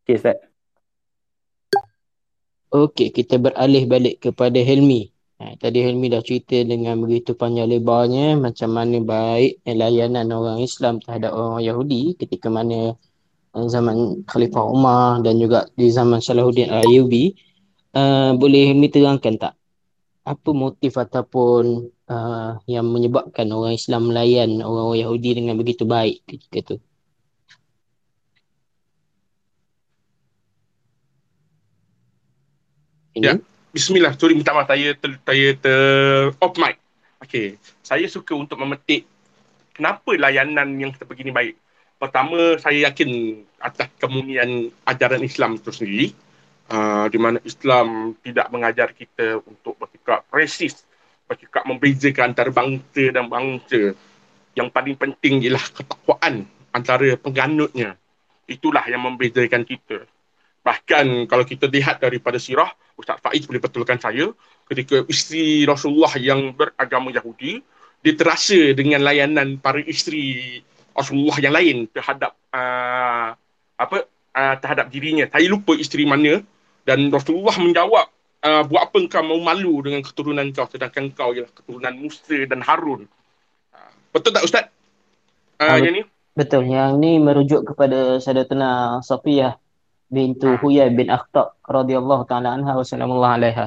[SPEAKER 3] Okay, Ustaz.
[SPEAKER 2] Okey, kita beralih balik kepada Helmi. Ha, tadi Helmi dah cerita dengan begitu panjang lebarnya macam mana baik layanan orang Islam terhadap orang Yahudi ketika mana uh, zaman Khalifah Umar dan juga di zaman Salahuddin Ayyubi. Uh, boleh Helmi terangkan tak apa motif ataupun uh, yang menyebabkan orang Islam melayan orang-orang Yahudi dengan begitu baik ketika tu?
[SPEAKER 1] Ya. Yeah. Bismillah, sorry minta maaf saya ter, saya ter off mic. Okay, saya suka untuk memetik kenapa layanan yang seperti ini baik. Pertama, saya yakin atas kemunian ajaran Islam itu sendiri. Uh, di mana Islam tidak mengajar kita untuk bersikap resis, bersikap membezakan antara bangsa dan bangsa. Yang paling penting ialah ketakwaan antara penganutnya. Itulah yang membezakan kita. Bahkan kalau kita lihat daripada sirah, Ustaz Faiz boleh betulkan saya, ketika isteri Rasulullah yang beragama Yahudi, dia terasa dengan layanan para isteri Rasulullah yang lain terhadap uh, apa uh, terhadap dirinya. Saya lupa isteri mana dan Rasulullah menjawab, uh, buat apa engkau mau malu dengan keturunan kau sedangkan kau ialah keturunan Musa dan Harun. Uh, betul tak Ustaz? Uh, yang ni?
[SPEAKER 2] Betul. Yang ni merujuk kepada Sadatuna Safiyah bintu Huyai bin Akhtab radhiyallahu taala anha wa sallallahu alaiha.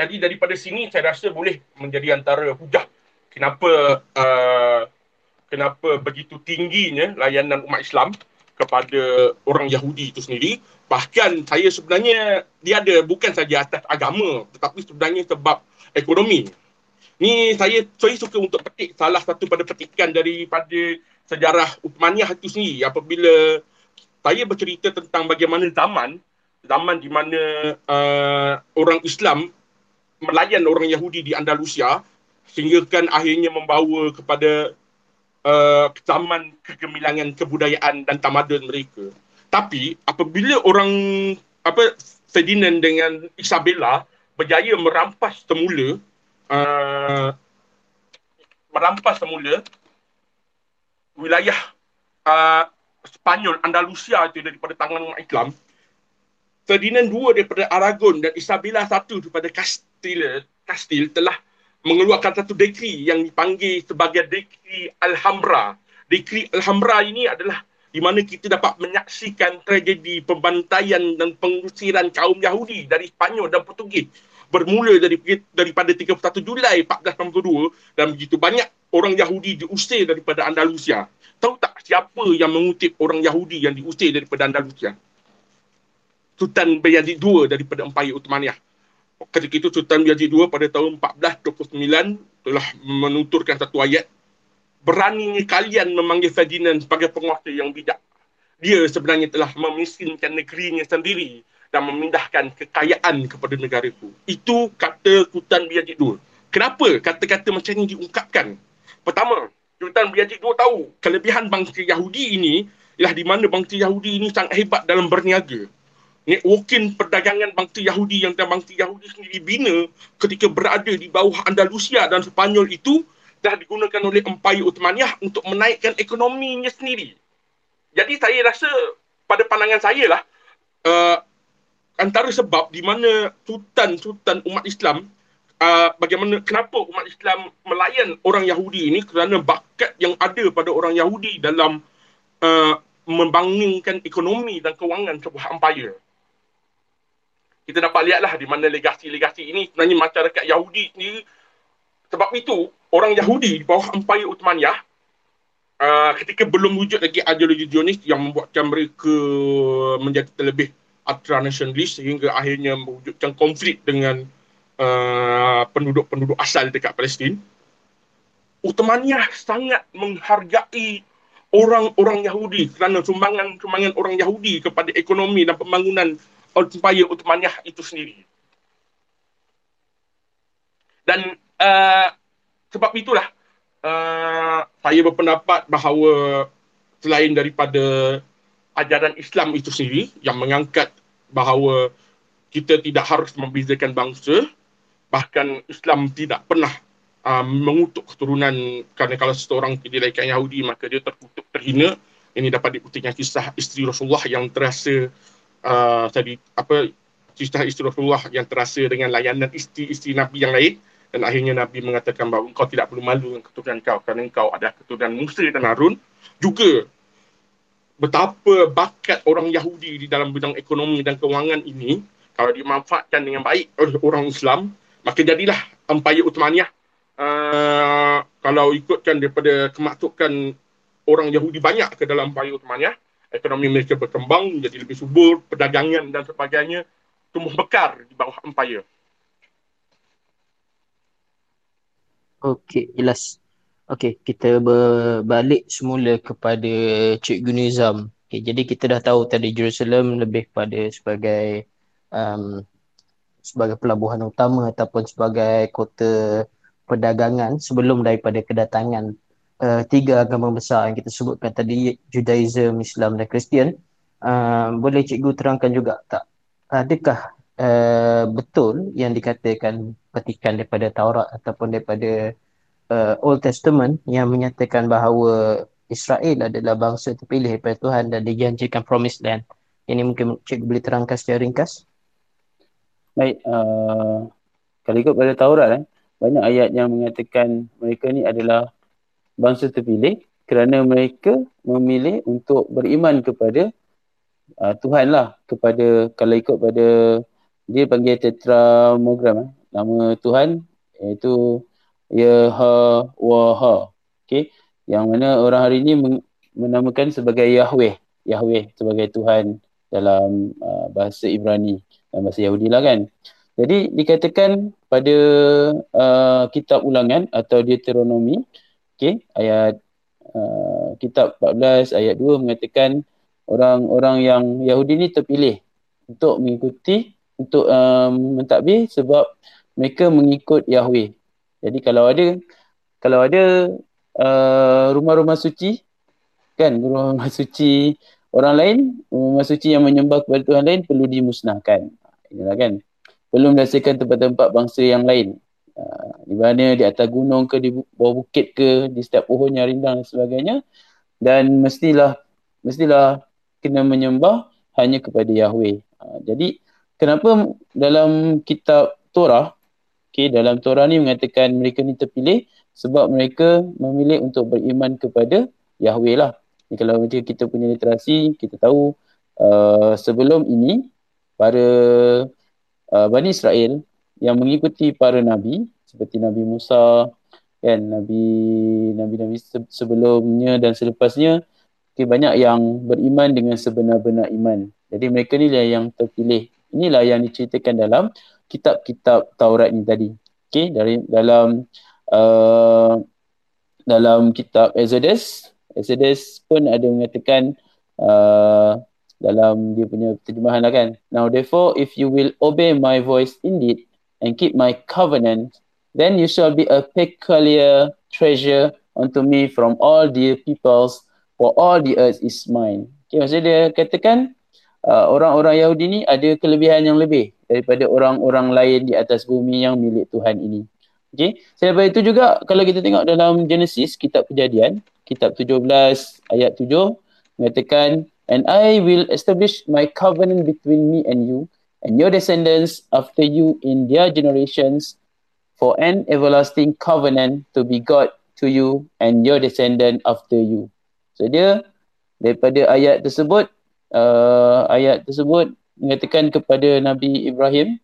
[SPEAKER 1] Jadi daripada sini saya rasa boleh menjadi antara hujah kenapa uh, kenapa begitu tingginya layanan umat Islam kepada orang Yahudi itu sendiri. Bahkan saya sebenarnya dia ada bukan saja atas agama tetapi sebenarnya sebab ekonomi. Ni saya saya suka untuk petik salah satu pada petikan daripada sejarah Uthmaniyah itu sendiri apabila saya bercerita tentang bagaimana zaman zaman di mana uh, orang Islam melayan orang Yahudi di Andalusia sehingga kan akhirnya membawa kepada uh, zaman kegemilangan kebudayaan dan tamadun mereka. Tapi apabila orang apa Ferdinand dengan Isabella berjaya merampas semula uh, merampas semula wilayah uh, Spanyol, Andalusia itu daripada tangan umat Islam. Ferdinand II daripada Aragon dan Isabella I daripada Kastil, Kastil telah mengeluarkan satu dekri yang dipanggil sebagai dekri Alhambra. Dekri Alhambra ini adalah di mana kita dapat menyaksikan tragedi pembantaian dan pengusiran kaum Yahudi dari Spanyol dan Portugis bermula dari, daripada 31 Julai 1492 dan begitu banyak orang Yahudi diusir daripada Andalusia. Tahu tak siapa yang mengutip orang Yahudi yang diusir daripada Andalusia? Sultan Bayazid II daripada Empayar Uthmaniyah. Ketika itu Sultan Bayazid II pada tahun 1429 telah menuturkan satu ayat beraninya kalian memanggil Ferdinand sebagai penguasa yang bijak. Dia sebenarnya telah memiskinkan negerinya sendiri dan memindahkan kekayaan kepada negara itu. Kata Sultan Bayazid II. Kenapa kata-kata macam ini diungkapkan? Pertama, Sultan Bayazid II tahu kelebihan bangsa Yahudi ini ialah di mana bangsa Yahudi ini sangat hebat dalam berniaga. Networking perdagangan bangsa Yahudi yang dan bangsa Yahudi sendiri bina ketika berada di bawah Andalusia dan Sepanyol itu dah digunakan oleh Empayar Uthmaniyah untuk menaikkan ekonominya sendiri. Jadi saya rasa pada pandangan saya lah uh, antara sebab di mana sultan-sultan umat Islam uh, bagaimana kenapa umat Islam melayan orang Yahudi ini kerana bakat yang ada pada orang Yahudi dalam uh, membangunkan ekonomi dan kewangan sebuah empire. Kita dapat lihatlah di mana legasi-legasi ini sebenarnya masyarakat Yahudi sendiri sebab itu orang Yahudi di bawah Empire Uthmaniyah uh, ketika belum wujud lagi ideologi Zionis yang membuatkan mereka menjadi terlebih ultra-nationalist sehingga akhirnya mewujudkan konflik dengan uh, penduduk-penduduk asal dekat Palestin. Uthmaniyah sangat menghargai orang-orang Yahudi kerana sumbangan-sumbangan orang Yahudi kepada ekonomi dan pembangunan Empire Uthmaniyah itu sendiri. Dan uh, sebab itulah uh, saya berpendapat bahawa selain daripada ajaran Islam itu sendiri yang mengangkat bahawa kita tidak harus membezakan bangsa bahkan Islam tidak pernah uh, mengutuk keturunan kerana kalau seseorang didirikan Yahudi maka dia terkutuk terhina ini dapat dibuktikan kisah isteri Rasulullah yang terasa uh, tadi apa kisah isteri Rasulullah yang terasa dengan layanan isteri-isteri Nabi yang lain dan akhirnya Nabi mengatakan bahawa kau tidak perlu malu dengan keturunan kau kerana kau ada keturunan Musa dan Harun. Juga betapa bakat orang Yahudi di dalam bidang ekonomi dan kewangan ini kalau dimanfaatkan dengan baik oleh orang Islam, maka jadilah Empire Uthmaniyah uh, kalau ikutkan daripada kemaksukan orang Yahudi banyak ke dalam Empire Uthmaniyah, ekonomi mereka berkembang menjadi lebih subur, perdagangan dan sebagainya tumbuh bekar di bawah Empire.
[SPEAKER 2] Okey, jelas. Okey, kita berbalik semula kepada Cikgu Nizam. Okay, jadi kita dah tahu tadi Jerusalem lebih pada sebagai um, sebagai pelabuhan utama ataupun sebagai kota perdagangan sebelum daripada kedatangan uh, tiga agama besar yang kita sebutkan tadi Judaism, Islam dan Kristian. Uh, boleh cikgu terangkan juga tak adakah uh, betul yang dikatakan petikan daripada Taurat ataupun daripada uh, Old Testament yang menyatakan bahawa Israel adalah bangsa terpilih daripada Tuhan dan dijanjikan promised land. Ini mungkin cikgu boleh terangkan secara ringkas.
[SPEAKER 3] Baik, uh, kalau ikut pada Taurat eh, banyak ayat yang mengatakan mereka ni adalah bangsa terpilih kerana mereka memilih untuk beriman kepada uh, Tuhan lah kepada kalau ikut pada dia panggil tetramogram eh. nama Tuhan iaitu Yahweh. Okey, yang mana orang hari ini menamakan sebagai Yahweh, Yahweh sebagai Tuhan dalam uh, bahasa Ibrani dan bahasa Yahudi lah kan. Jadi dikatakan pada uh, kitab ulangan atau Deuteronomy, okey, ayat uh, kitab 14 ayat 2 mengatakan orang-orang yang Yahudi ni terpilih untuk mengikuti untuk um, mentadbir sebab mereka mengikut Yahweh. Jadi kalau ada kalau ada uh, rumah-rumah suci kan rumah-rumah suci orang lain, rumah suci yang menyembah kepada Tuhan lain perlu dimusnahkan. Inilah kan. Perlu mendasarkan tempat-tempat bangsa yang lain. Uh, di mana di atas gunung ke di bawah bukit ke di setiap pohon yang rindang dan sebagainya dan mestilah mestilah kena menyembah hanya kepada Yahweh. Uh, jadi kenapa dalam kitab Torah, okay, dalam Torah ni mengatakan mereka ni terpilih sebab mereka memilih untuk beriman kepada Yahweh lah. Ni kalau macam kita punya literasi, kita tahu uh, sebelum ini para uh, Bani Israel yang mengikuti para nabi seperti Nabi Musa kan Nabi Nabi-Nabi sebelumnya dan selepasnya okay, banyak yang beriman dengan sebenar-benar iman. Jadi mereka ni lah yang terpilih. Inilah yang diceritakan dalam kitab-kitab Taurat ni tadi. Okay, dari dalam uh, dalam kitab Exodus, Exodus pun ada mengatakan uh, dalam dia punya terjemahan lah kan. Now therefore if you will obey my voice indeed and keep my covenant, then you shall be a peculiar treasure unto me from all the peoples, for all the earth is mine. Okay, maksudnya dia katakan uh, orang-orang Yahudi ni ada kelebihan yang lebih daripada orang-orang lain di atas bumi yang milik Tuhan ini. Okay, selepas itu juga kalau kita tengok dalam Genesis, kitab kejadian, kitab 17 ayat 7, mengatakan, And I will establish my covenant between me and you and your descendants after you in their generations for an everlasting covenant to be God to you and your descendant after you. So dia daripada ayat tersebut, uh, ayat tersebut mengatakan kepada Nabi Ibrahim,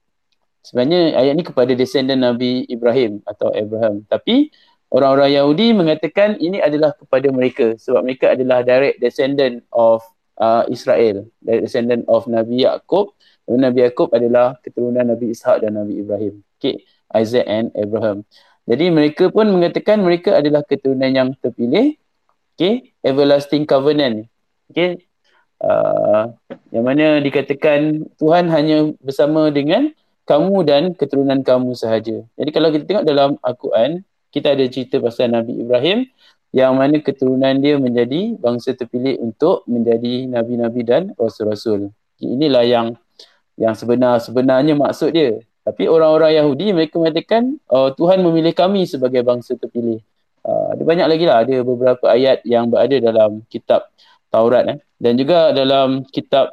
[SPEAKER 3] sebenarnya ayat ni kepada descendant Nabi Ibrahim atau Abraham. Tapi orang-orang Yahudi mengatakan ini adalah kepada mereka sebab mereka adalah direct descendant of uh, Israel dari descendant of Nabi Yaakob Nabi Yaakob adalah keturunan Nabi Ishak dan Nabi Ibrahim okay. Isaac and Abraham jadi mereka pun mengatakan mereka adalah keturunan yang terpilih okay. everlasting covenant okay. Uh, yang mana dikatakan Tuhan hanya bersama dengan kamu dan keturunan kamu sahaja jadi kalau kita tengok dalam Al-Quran kita ada cerita pasal Nabi Ibrahim yang mana keturunan dia menjadi bangsa terpilih untuk menjadi nabi-nabi dan rasul-rasul. Inilah yang yang sebenar sebenarnya maksud dia. Tapi orang-orang Yahudi mereka mengatakan oh, Tuhan memilih kami sebagai bangsa terpilih. Uh, ada banyak lagi lah. Ada beberapa ayat yang berada dalam kitab Taurat. Eh. Dan juga dalam kitab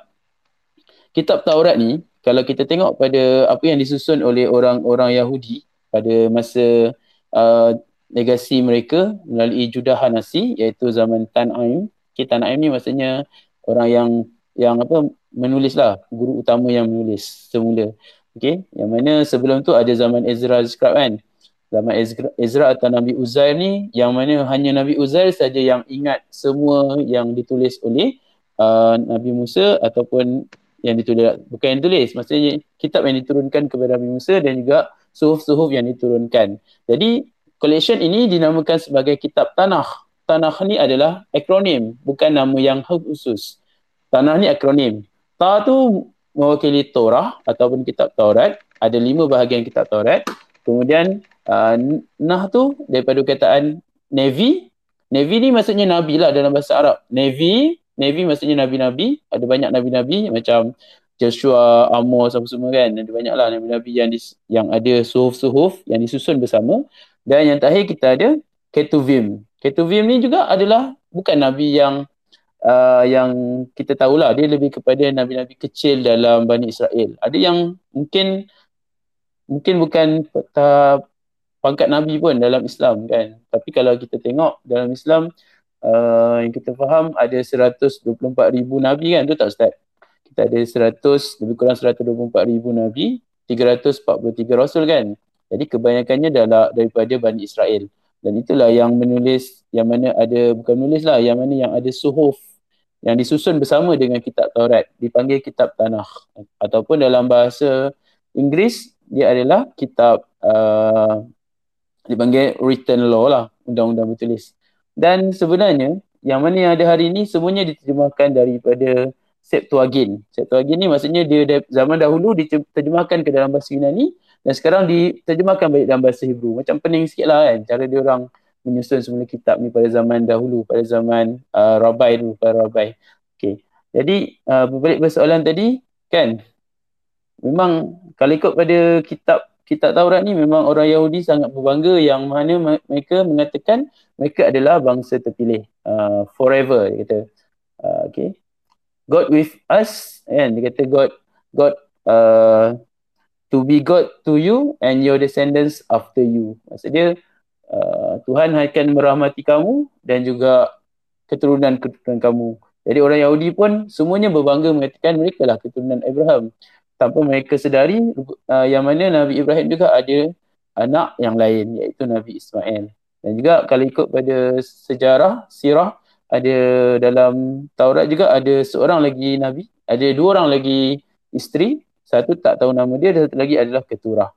[SPEAKER 3] kitab Taurat ni, kalau kita tengok pada apa yang disusun oleh orang-orang Yahudi pada masa uh, legasi mereka melalui judahan nasi iaitu zaman Tanaim. Okay, Tanaim ni maksudnya orang yang yang apa menulis lah, guru utama yang menulis semula. Okay, yang mana sebelum tu ada zaman Ezra Scribe kan. Zaman Ezra, Ezra atau Nabi Uzair ni yang mana hanya Nabi Uzair saja yang ingat semua yang ditulis oleh uh, Nabi Musa ataupun yang ditulis bukan yang ditulis maksudnya kitab yang diturunkan kepada Nabi Musa dan juga suhuf-suhuf yang diturunkan. Jadi collection ini dinamakan sebagai kitab tanah. Tanah ni adalah akronim, bukan nama yang khusus. Tanah ni akronim. Ta tu mewakili Torah ataupun kitab Taurat. Ada lima bahagian kitab Taurat. Kemudian uh, nah tu daripada kataan Navy. Navy ni maksudnya Nabi lah dalam bahasa Arab. Navy, Navy maksudnya Nabi-Nabi. Ada banyak Nabi-Nabi macam Joshua, Amos apa semua kan. Ada banyak lah Nabi-Nabi yang, dis, yang ada suhuf-suhuf yang disusun bersama. Dan yang terakhir kita ada Ketuvim. Ketuvim ni juga adalah bukan nabi yang uh, yang kita tahulah dia lebih kepada nabi-nabi kecil dalam Bani Israel. Ada yang mungkin mungkin bukan tak pangkat nabi pun dalam Islam kan. Tapi kalau kita tengok dalam Islam uh, yang kita faham ada 124 ribu nabi kan tu tak Ustaz? Kita ada 100 lebih kurang 124 ribu nabi, 343 rasul kan. Jadi kebanyakannya adalah daripada Bani Israel. Dan itulah yang menulis, yang mana ada, bukan menulis lah, yang mana yang ada suhuf yang disusun bersama dengan kitab Taurat. Dipanggil kitab tanah. Ataupun dalam bahasa Inggeris, dia adalah kitab uh, dipanggil written law lah, undang-undang bertulis. Dan sebenarnya, yang mana yang ada hari ini, semuanya diterjemahkan daripada Septuagint. Septuagint ni maksudnya dia zaman dahulu diterjemahkan ke dalam bahasa Yunani dan sekarang diterjemahkan balik dalam bahasa Hebrew. Macam pening sikit lah kan cara dia orang menyusun semula kitab ni pada zaman dahulu, pada zaman uh, Rabai dulu, pada Rabai. Okay. Jadi uh, berbalik ke soalan tadi, kan memang kalau ikut pada kitab kitab Taurat ni memang orang Yahudi sangat berbangga yang mana mereka mengatakan mereka adalah bangsa terpilih uh, forever dia kata uh, okay God with us kan dia kata God God uh, to be God to you and your descendants after you. Maksudnya uh, Tuhan akan merahmati kamu dan juga keturunan-keturunan kamu. Jadi orang Yahudi pun semuanya berbangga mengatakan mereka lah keturunan Abraham. Tanpa mereka sedari uh, yang mana Nabi Ibrahim juga ada anak yang lain iaitu Nabi Ismail. Dan juga kalau ikut pada sejarah sirah ada dalam Taurat juga ada seorang lagi nabi, ada dua orang lagi isteri, satu tak tahu nama dia dan satu lagi adalah keturah.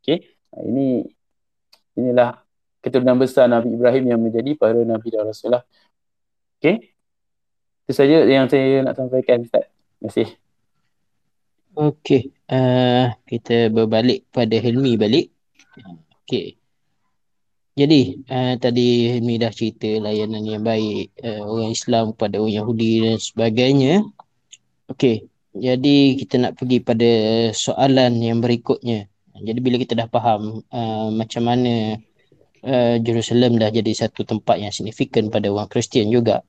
[SPEAKER 3] Okey. Ini inilah keturunan besar Nabi Ibrahim yang menjadi para nabi dan rasulullah. Okey. Itu saja yang saya nak sampaikan Ustaz. Terima kasih.
[SPEAKER 2] Okey, uh, kita berbalik pada Helmi balik. Okey. Jadi, uh, tadi Helmi dah cerita layanan yang baik uh, orang Islam kepada orang Yahudi dan sebagainya. Okey, jadi kita nak pergi pada soalan yang berikutnya. Jadi bila kita dah faham uh, macam mana Jerusalem dah jadi satu tempat yang signifikan pada orang Kristian juga.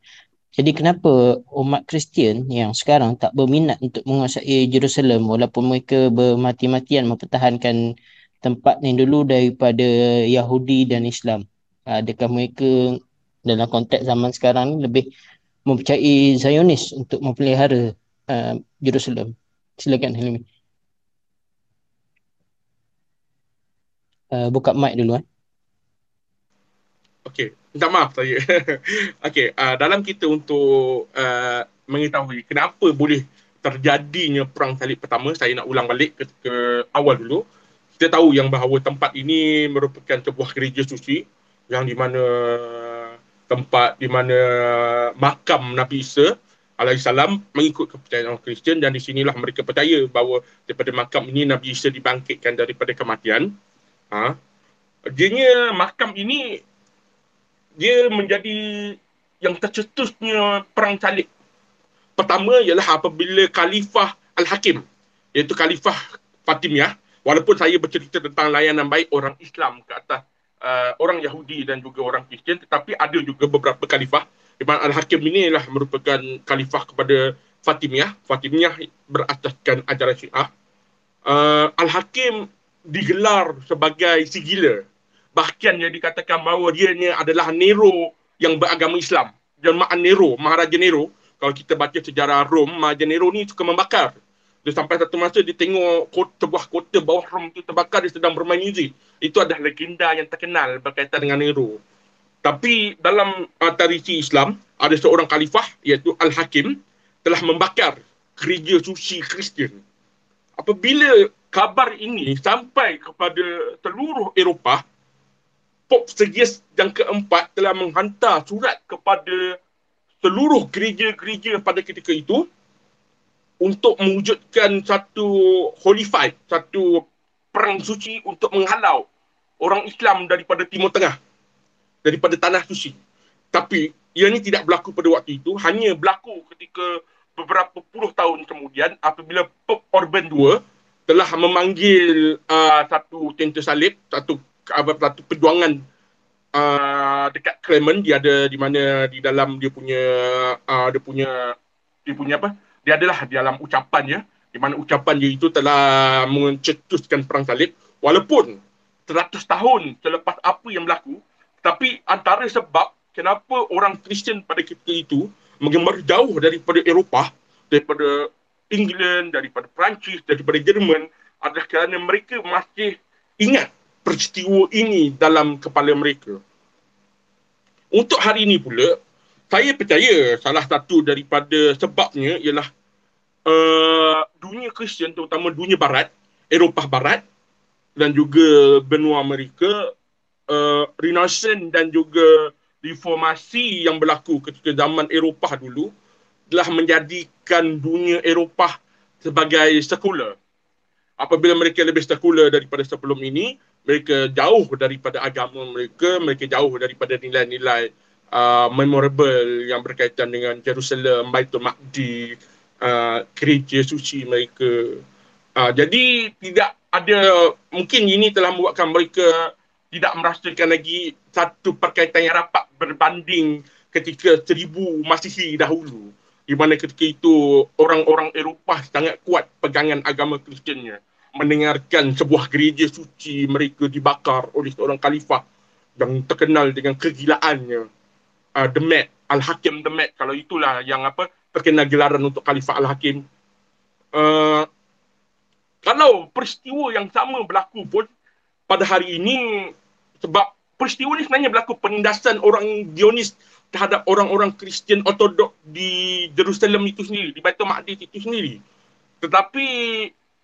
[SPEAKER 2] Jadi kenapa umat Kristian yang sekarang tak berminat untuk menguasai Jerusalem walaupun mereka bermati-matian mempertahankan tempat ni dulu daripada Yahudi dan Islam? Adakah mereka dalam konteks zaman sekarang ni lebih mempercayai Zionis untuk memelihara uh, Jerusalem? Silakan Helmi. Uh, buka mic dulu eh.
[SPEAKER 1] Okey, minta maaf saya. Okey, uh, dalam kita untuk uh, mengetahui kenapa boleh terjadinya perang salib pertama, saya nak ulang balik ke, ke awal dulu. Kita tahu yang bahawa tempat ini merupakan sebuah gereja suci yang di mana tempat di mana makam Nabi Isa alaihissalam mengikut kepercayaan orang Kristian dan di sinilah mereka percaya bahawa daripada makam ini Nabi Isa dibangkitkan daripada kematian. Ha? Jadinya makam ini dia menjadi yang tercetusnya perang salib. Pertama ialah apabila Khalifah Al-Hakim, iaitu Khalifah Fatimiyah, walaupun saya bercerita tentang layanan baik orang Islam ke atas uh, orang Yahudi dan juga orang Kristian, tetapi ada juga beberapa Khalifah. Imam Al-Hakim ini adalah merupakan Khalifah kepada Fatimiyah. Fatimiyah berasaskan ajaran Syiah. Uh, Al-Hakim digelar sebagai si gila bahkan yang dikatakan bahawa dia ni adalah Nero yang beragama Islam. Jemaah Nero, Maharaja Nero. Kalau kita baca sejarah Rom, Maharaja Nero ni suka membakar. Dia sampai satu masa dia tengok kota, sebuah kota bawah Rom tu terbakar, dia sedang bermain muzik. Itu adalah legenda yang terkenal berkaitan dengan Nero. Tapi dalam uh, tradisi Islam, ada seorang khalifah iaitu Al-Hakim telah membakar gereja suci Kristian. Apabila kabar ini sampai kepada seluruh Eropah, Pope Sergius yang keempat telah menghantar surat kepada seluruh gereja-gereja pada ketika itu untuk mewujudkan satu holy fight, satu perang suci untuk menghalau orang Islam daripada Timur Tengah, daripada tanah suci. Tapi ia ini tidak berlaku pada waktu itu, hanya berlaku ketika beberapa puluh tahun kemudian apabila Pope Urban II telah memanggil uh, satu tenter salib, satu satu perjuangan uh, dekat Clement dia ada di mana di dalam dia punya uh, dia punya dia punya apa? Dia adalah di dalam ucapannya di mana ucapan dia itu telah mencetuskan perang salib. Walaupun 100 tahun selepas apa yang berlaku tapi antara sebab kenapa orang Kristian pada ketika itu menggemar jauh daripada Eropah daripada England daripada Perancis daripada Jerman adalah kerana mereka masih ingat peristiwa ini dalam kepala mereka. Untuk hari ini pula, saya percaya salah satu daripada sebabnya ialah uh, dunia Kristian terutama dunia barat, Eropah barat dan juga benua Amerika, uh, Renaissance dan juga reformasi yang berlaku ketika zaman Eropah dulu telah menjadikan dunia Eropah sebagai sekular. Apabila mereka lebih sekular daripada sebelum ini, mereka jauh daripada agama mereka, mereka jauh daripada nilai-nilai uh, memorable yang berkaitan dengan Jerusalem, Baitul Maqdis, uh, gereja suci mereka. Uh, jadi tidak ada, mungkin ini telah membuatkan mereka tidak merasakan lagi satu perkaitan yang rapat berbanding ketika seribu Masihi dahulu. Di mana ketika itu orang-orang Eropah sangat kuat pegangan agama Kristiannya mendengarkan sebuah gereja suci mereka dibakar oleh seorang khalifah yang terkenal dengan kegilaannya. Uh, The Mat, Al-Hakim The Mat kalau itulah yang apa terkenal gelaran untuk khalifah Al-Hakim. Uh, kalau peristiwa yang sama berlaku pun pada hari ini sebab peristiwa ni sebenarnya berlaku penindasan orang Zionis terhadap orang-orang Kristian Ortodok di Jerusalem itu sendiri, di Baitul Maqdis itu sendiri. Tetapi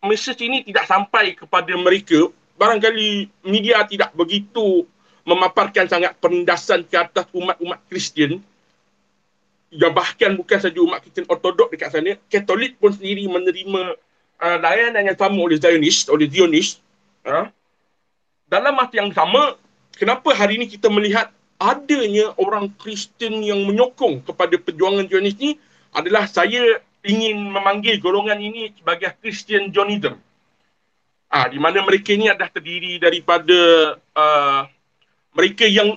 [SPEAKER 1] mesej ini tidak sampai kepada mereka. Barangkali media tidak begitu memaparkan sangat penindasan ke atas umat-umat Kristian. Dan bahkan bukan saja umat Kristian Ortodok dekat sana, Katolik pun sendiri menerima uh, layanan yang sama oleh Zionis, oleh Zionis. Uh, dalam masa yang sama, kenapa hari ini kita melihat adanya orang Kristian yang menyokong kepada perjuangan Zionis ni adalah saya ingin memanggil golongan ini sebagai Christian Zionism. Ah, di mana mereka ini adalah terdiri daripada uh, mereka yang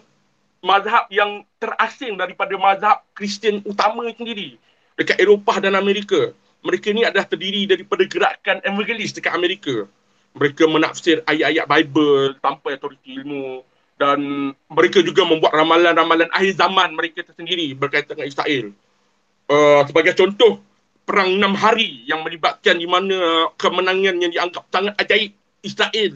[SPEAKER 1] mazhab yang terasing daripada mazhab Kristian utama sendiri dekat Eropah dan Amerika mereka ni adalah terdiri daripada gerakan evangelis dekat Amerika. Mereka menafsir ayat-ayat Bible tanpa autoriti ilmu dan mereka juga membuat ramalan-ramalan akhir zaman mereka tersendiri berkaitan dengan Israel. Uh, sebagai contoh, perang enam hari yang melibatkan di mana kemenangan yang dianggap sangat ajaib Israel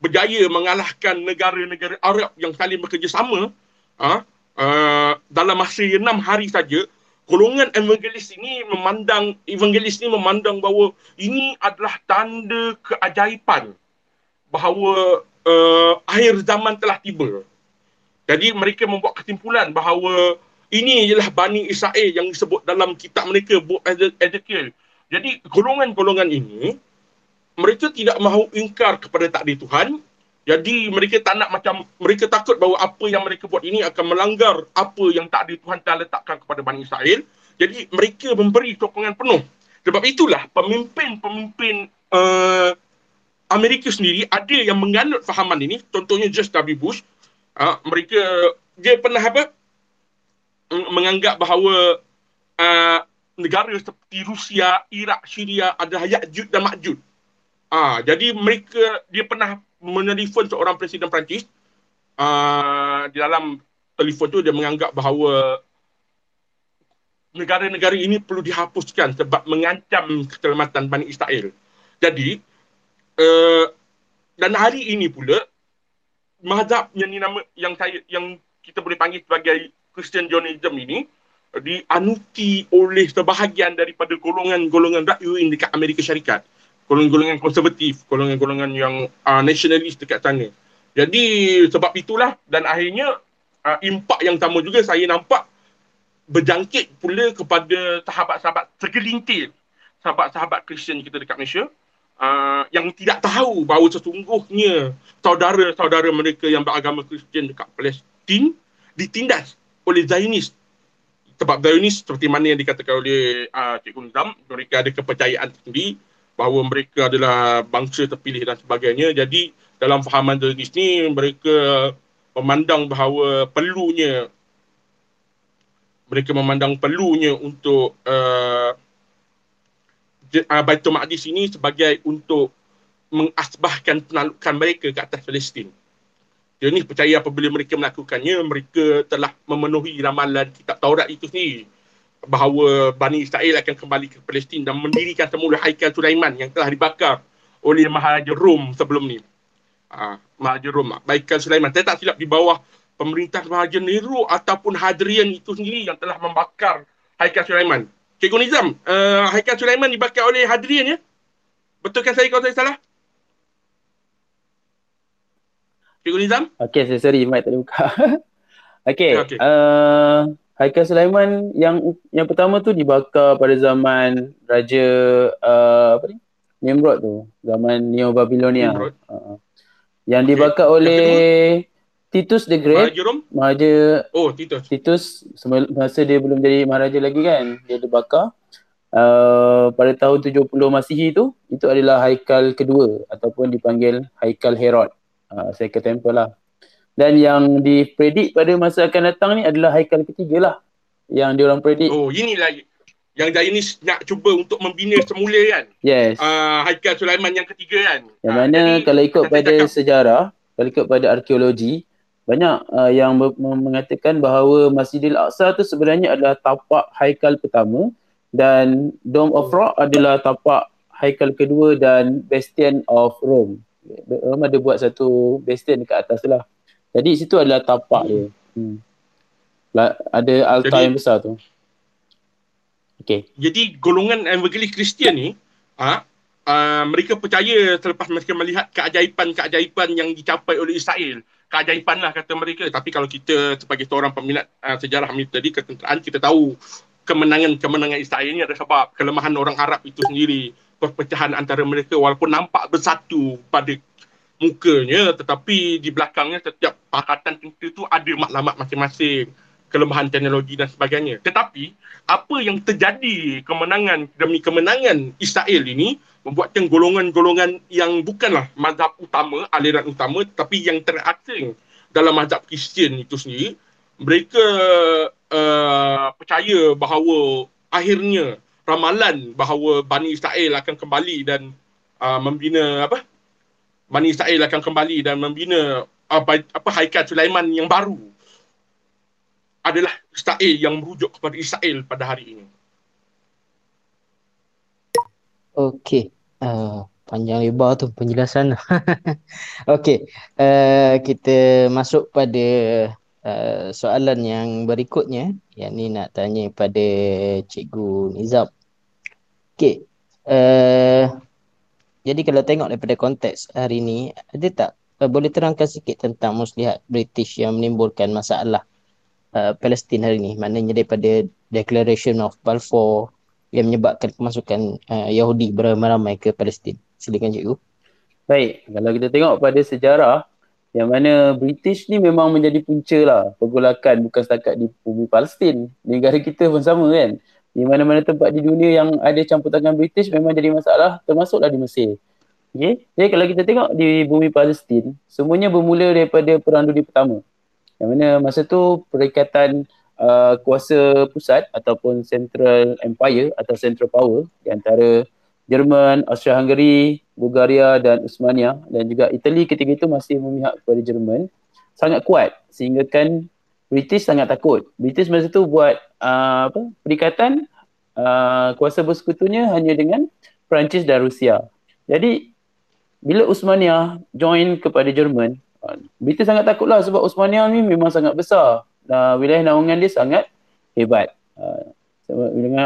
[SPEAKER 1] berjaya mengalahkan negara-negara Arab yang saling bekerjasama uh, uh, dalam masa enam hari saja golongan evangelis ini memandang evangelis ini memandang bahawa ini adalah tanda keajaiban bahawa uh, akhir zaman telah tiba. Jadi mereka membuat kesimpulan bahawa ini ialah Bani Israel yang disebut dalam kitab mereka Book Ezekiel. Jadi golongan-golongan ini mereka tidak mahu ingkar kepada takdir Tuhan. Jadi mereka tak nak macam mereka takut bahawa apa yang mereka buat ini akan melanggar apa yang takdir Tuhan telah letakkan kepada Bani Israel. Jadi mereka memberi sokongan penuh. Sebab itulah pemimpin-pemimpin uh, Amerika sendiri ada yang menganut fahaman ini. Contohnya George W. Bush. Uh, mereka dia pernah apa? Menganggap bahawa uh, negara seperti Rusia, Iraq, Syria adalah Ya'jud dan Ma'jud. Uh, jadi mereka dia pernah menelefon seorang presiden Perancis uh, di dalam telefon tu dia menganggap bahawa negara-negara ini perlu dihapuskan sebab mengancam keselamatan Bani Israel. Jadi uh, dan hari ini pula mazhab yang nama yang saya yang kita boleh panggil sebagai Christian Zionism ini dianuti oleh sebahagian daripada golongan-golongan rakyat dekat Amerika Syarikat golongan-golongan konservatif, golongan-golongan yang uh, nasionalis dekat sana. Jadi sebab itulah dan akhirnya uh, impak yang sama juga saya nampak berjangkit pula kepada sahabat-sahabat segelintir sahabat-sahabat Kristian kita dekat Malaysia uh, yang tidak tahu bahawa sesungguhnya saudara-saudara mereka yang beragama Kristian dekat Palestin ditindas oleh Zionis sebab Zionis seperti mana yang dikatakan oleh uh, Cikgu Nizam mereka ada kepercayaan sendiri bahawa mereka adalah bangsa terpilih dan sebagainya. Jadi dalam fahaman Zionis ni mereka memandang bahawa perlunya mereka memandang perlunya untuk uh, Baitul Maqdis ini sebagai untuk mengasbahkan penaklukan mereka ke atas Palestin. Jadi percaya apabila mereka melakukannya, mereka telah memenuhi ramalan kitab Taurat itu sendiri bahawa Bani Israel akan kembali ke Palestin dan mendirikan semula Haikal Sulaiman yang telah dibakar oleh Maharaja Rom sebelum ni. Uh, Maharaja Rom, Haikal Sulaiman. Saya tak silap di bawah pemerintah Maharaja Nero ataupun Hadrian itu sendiri yang telah membakar Haikal Sulaiman. Cikgu Nizam, uh, Haikal Sulaiman dibakar oleh Hadrian ya? Betulkan saya kalau saya salah? Cikgu Nizam?
[SPEAKER 3] Okay, saya sorry, mic tak buka. okay, okay. Uh, Haikal Sulaiman yang yang pertama tu dibakar pada zaman Raja uh, apa ni? Nimrod tu, zaman Neo Babylonia. Uh, yang okay. dibakar oleh Titus the Great.
[SPEAKER 1] Maharaja Rom?
[SPEAKER 3] Maharaja
[SPEAKER 1] Oh, Titus.
[SPEAKER 3] Titus masa dia belum jadi maharaja lagi kan, dia dibakar. Uh, pada tahun 70 Masihi tu, itu adalah haikal kedua ataupun dipanggil haikal Herod. Uh, second temple lah. Dan yang dipredik pada masa akan datang ni adalah haikal ketiga lah. Yang diorang predik.
[SPEAKER 1] Oh, inilah yang ini nak cuba untuk membina semula kan?
[SPEAKER 3] Yes.
[SPEAKER 1] Uh, haikal Sulaiman yang ketiga kan?
[SPEAKER 3] Yang uh, mana jadi, kalau ikut pada cakap, sejarah, kalau ikut pada arkeologi, banyak uh, yang mengatakan bahawa Masjidil Aqsa tu sebenarnya adalah tapak haikal pertama dan Dome of Rock adalah tapak Haikal kedua dan Bastion of Rome. Rome ada buat satu bastion dekat atas tu lah. Jadi situ adalah tapak dia. Hmm. La- ada altar
[SPEAKER 1] Jadi-
[SPEAKER 3] yang besar tu. Okay.
[SPEAKER 1] Jadi golongan evangelis Kristian ni, ah, ah, mereka percaya selepas mereka melihat keajaiban-keajaiban yang dicapai oleh Israel. Keajaiban lah kata mereka. Tapi kalau kita sebagai seorang peminat ah, sejarah militeri, ketenteraan, kita tahu kemenangan-kemenangan Israel ni ada sebab kelemahan orang Arab itu sendiri. Perpecahan antara mereka walaupun nampak bersatu pada mukanya tetapi di belakangnya setiap pakatan tentera itu ada maklumat masing-masing kelemahan teknologi dan sebagainya. Tetapi apa yang terjadi kemenangan demi kemenangan Israel ini membuatkan golongan-golongan yang bukanlah mazhab utama, aliran utama tetapi yang terasing dalam mazhab Kristian itu sendiri mereka uh, percaya bahawa akhirnya ramalan bahawa Bani Israel akan kembali dan uh, membina apa Bani Israel akan kembali dan membina apa, apa Haikal Sulaiman yang baru adalah Israel yang merujuk kepada Israel pada hari ini.
[SPEAKER 2] Okey. Uh, panjang lebar tu penjelasan. Okey. Uh, kita masuk pada uh, soalan yang berikutnya. Yang ni nak tanya pada Cikgu Nizam. Okey. Uh, jadi kalau tengok daripada konteks hari ni, ada tak uh, boleh terangkan sikit tentang muslihat British yang menimbulkan masalah uh, Palestin hari ni? Maknanya daripada Declaration of Balfour yang menyebabkan kemasukan uh, Yahudi beramai-ramai ke Palestin. Silakan cikgu.
[SPEAKER 3] Baik, kalau kita tengok pada sejarah yang mana British ni memang menjadi punca lah pergolakan bukan setakat di bumi Palestin. Negara kita pun sama kan. Di mana-mana tempat di dunia yang ada campur tangan British memang jadi masalah termasuklah di Mesir. Okay? Jadi kalau kita tengok di bumi Palestin, semuanya bermula daripada Perang Dunia Pertama. Yang mana masa tu perikatan uh, kuasa pusat ataupun Central Empire atau Central Power di antara Jerman, Austria-Hungary, Bulgaria dan Uthmania dan juga Itali ketika itu masih memihak kepada Jerman sangat kuat sehingga kan British sangat takut. British masa tu buat uh, apa perikatan uh, kuasa bersekutunya hanya dengan Perancis dan Rusia. Jadi bila Uthmania join kepada Jerman, uh, British sangat takutlah sebab Uthmania ni memang sangat besar. Uh, wilayah naungan dia sangat hebat. Uh,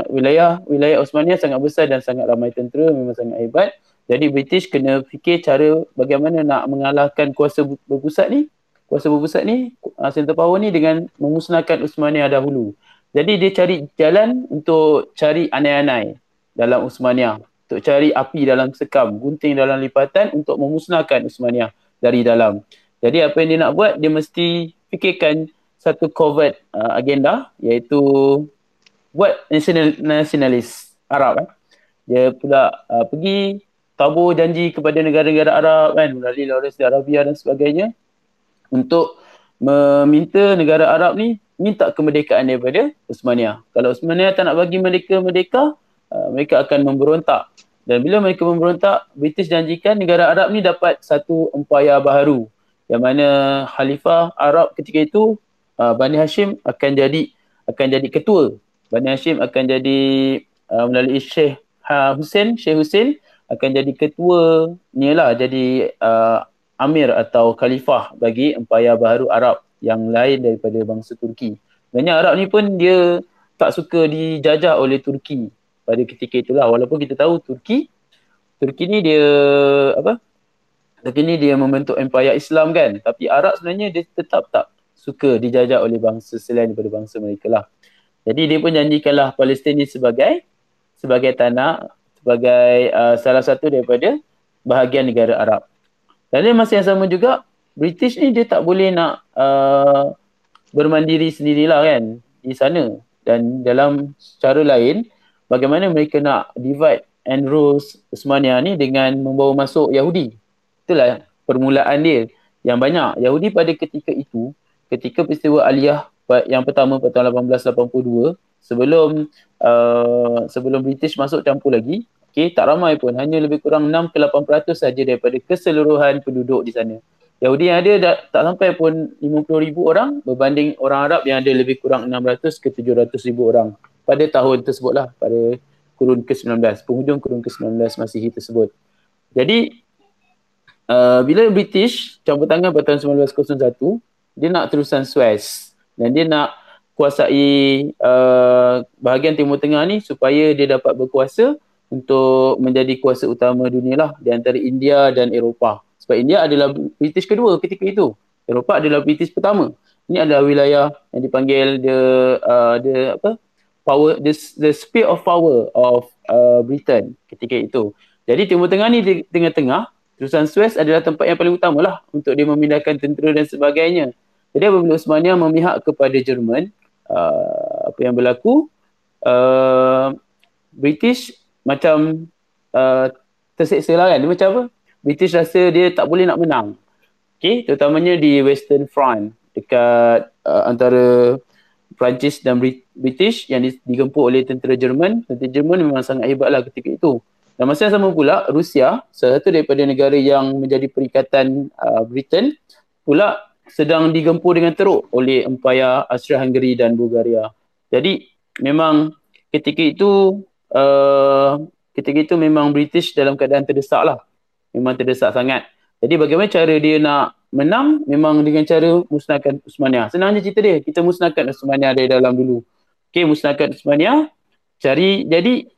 [SPEAKER 3] wilayah wilayah Uthmania sangat besar dan sangat ramai tentera memang sangat hebat. Jadi British kena fikir cara bagaimana nak mengalahkan kuasa berpusat ni kuasa berpusat ni uh, center power ni dengan memusnahkan Uthmania dahulu. Jadi dia cari jalan untuk cari anai-anai dalam Uthmania, untuk cari api dalam sekam, gunting dalam lipatan untuk memusnahkan Uthmania dari dalam. Jadi apa yang dia nak buat, dia mesti fikirkan satu covert uh, agenda iaitu buat nasionalis Arab. Eh. Dia pula uh, pergi tabur janji kepada negara-negara Arab kan melalui Lawrence di Arabia dan sebagainya untuk meminta negara Arab ni minta kemerdekaan daripada Uthmania. Kalau Uthmania tak nak bagi mereka merdeka, uh, mereka akan memberontak. Dan bila mereka memberontak, British janjikan negara Arab ni dapat satu empayar baharu yang mana khalifah Arab ketika itu uh, Bani Hashim akan jadi akan jadi ketua. Bani Hashim akan jadi uh, melalui Syekh ha, Hussein, Syekh Hussein akan jadi ketua ni lah jadi uh, amir atau khalifah bagi empayar baharu Arab yang lain daripada bangsa Turki. Banyak Arab ni pun dia tak suka dijajah oleh Turki pada ketika itulah walaupun kita tahu Turki Turki ni dia apa? Turki ni dia membentuk empayar Islam kan tapi Arab sebenarnya dia tetap tak suka dijajah oleh bangsa selain daripada bangsa mereka lah. Jadi dia pun janjikanlah Palestin ni sebagai sebagai tanah sebagai uh, salah satu daripada bahagian negara Arab. Dan masa yang sama juga British ni dia tak boleh nak uh, bermandiri sendirilah kan di sana dan dalam cara lain bagaimana mereka nak divide and rules Uthmania ni dengan membawa masuk Yahudi. Itulah permulaan dia yang banyak. Yahudi pada ketika itu ketika peristiwa Aliyah yang pertama pada tahun 1882 sebelum uh, sebelum British masuk campur lagi Okay, tak ramai pun. Hanya lebih kurang 6 ke 8% saja daripada keseluruhan penduduk di sana. Yahudi yang ada dah, tak sampai pun 50 ribu orang berbanding orang Arab yang ada lebih kurang 600 ke 700 ribu orang pada tahun tersebut lah. Pada kurun ke-19, penghujung kurun ke-19 Masihi tersebut. Jadi uh, bila British campur tangan pada tahun 1901, dia nak terusan Suez dan dia nak kuasai uh, bahagian Timur Tengah ni supaya dia dapat berkuasa untuk menjadi kuasa utama dunia lah di antara India dan Eropah. Sebab India adalah British kedua ketika itu. Eropah adalah British pertama. Ini adalah wilayah yang dipanggil the uh, the apa power the the spear of power of uh, Britain ketika itu. Jadi Timur Tengah ni di tengah-tengah, terusan Suez adalah tempat yang paling utama lah untuk dia memindahkan tentera dan sebagainya. Jadi apabila Uthmaniyah memihak kepada Jerman, uh, apa yang berlaku, uh, British macam uh, terseksa lah kan. Dia macam apa? British rasa dia tak boleh nak menang. Okay, terutamanya di Western Front dekat uh, antara Perancis dan British yang digempur oleh tentera Jerman. Tentera Jerman memang sangat hebatlah ketika itu. Dan masa yang sama pula, Rusia, salah satu daripada negara yang menjadi perikatan uh, Britain, pula sedang digempur dengan teruk oleh Empire Austria-Hungary dan Bulgaria. Jadi memang ketika itu uh, ketika itu memang British dalam keadaan terdesak lah. Memang terdesak sangat. Jadi bagaimana cara dia nak menang memang dengan cara musnahkan Usmania. Senang je cerita dia. Kita musnahkan Usmania dari dalam dulu. Okay, musnahkan Usmania. Cari, jadi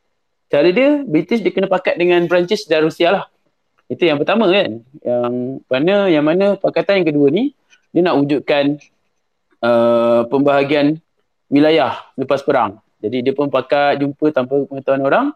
[SPEAKER 3] cara dia, British dia kena pakat dengan Perancis dan Rusia lah. Itu yang pertama kan. Yang mana, yang mana pakatan yang kedua ni, dia nak wujudkan uh, pembahagian wilayah lepas perang. Jadi dia pun pakat jumpa tanpa pengetahuan orang.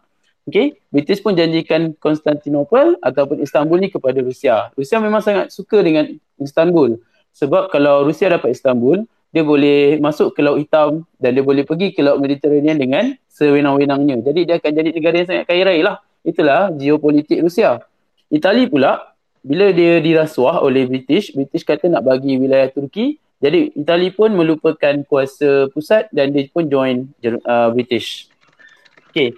[SPEAKER 3] Okay, British pun janjikan Konstantinopel ataupun Istanbul ni kepada Rusia. Rusia memang sangat suka dengan Istanbul. Sebab kalau Rusia dapat Istanbul, dia boleh masuk ke Laut Hitam dan dia boleh pergi ke Laut Mediterranean dengan sewenang-wenangnya. Jadi dia akan jadi negara yang sangat kaya raya lah. Itulah geopolitik Rusia. Itali pula, bila dia dirasuah oleh British, British kata nak bagi wilayah Turki. Jadi Itali pun melupakan kuasa pusat dan dia pun join uh, British. Okay,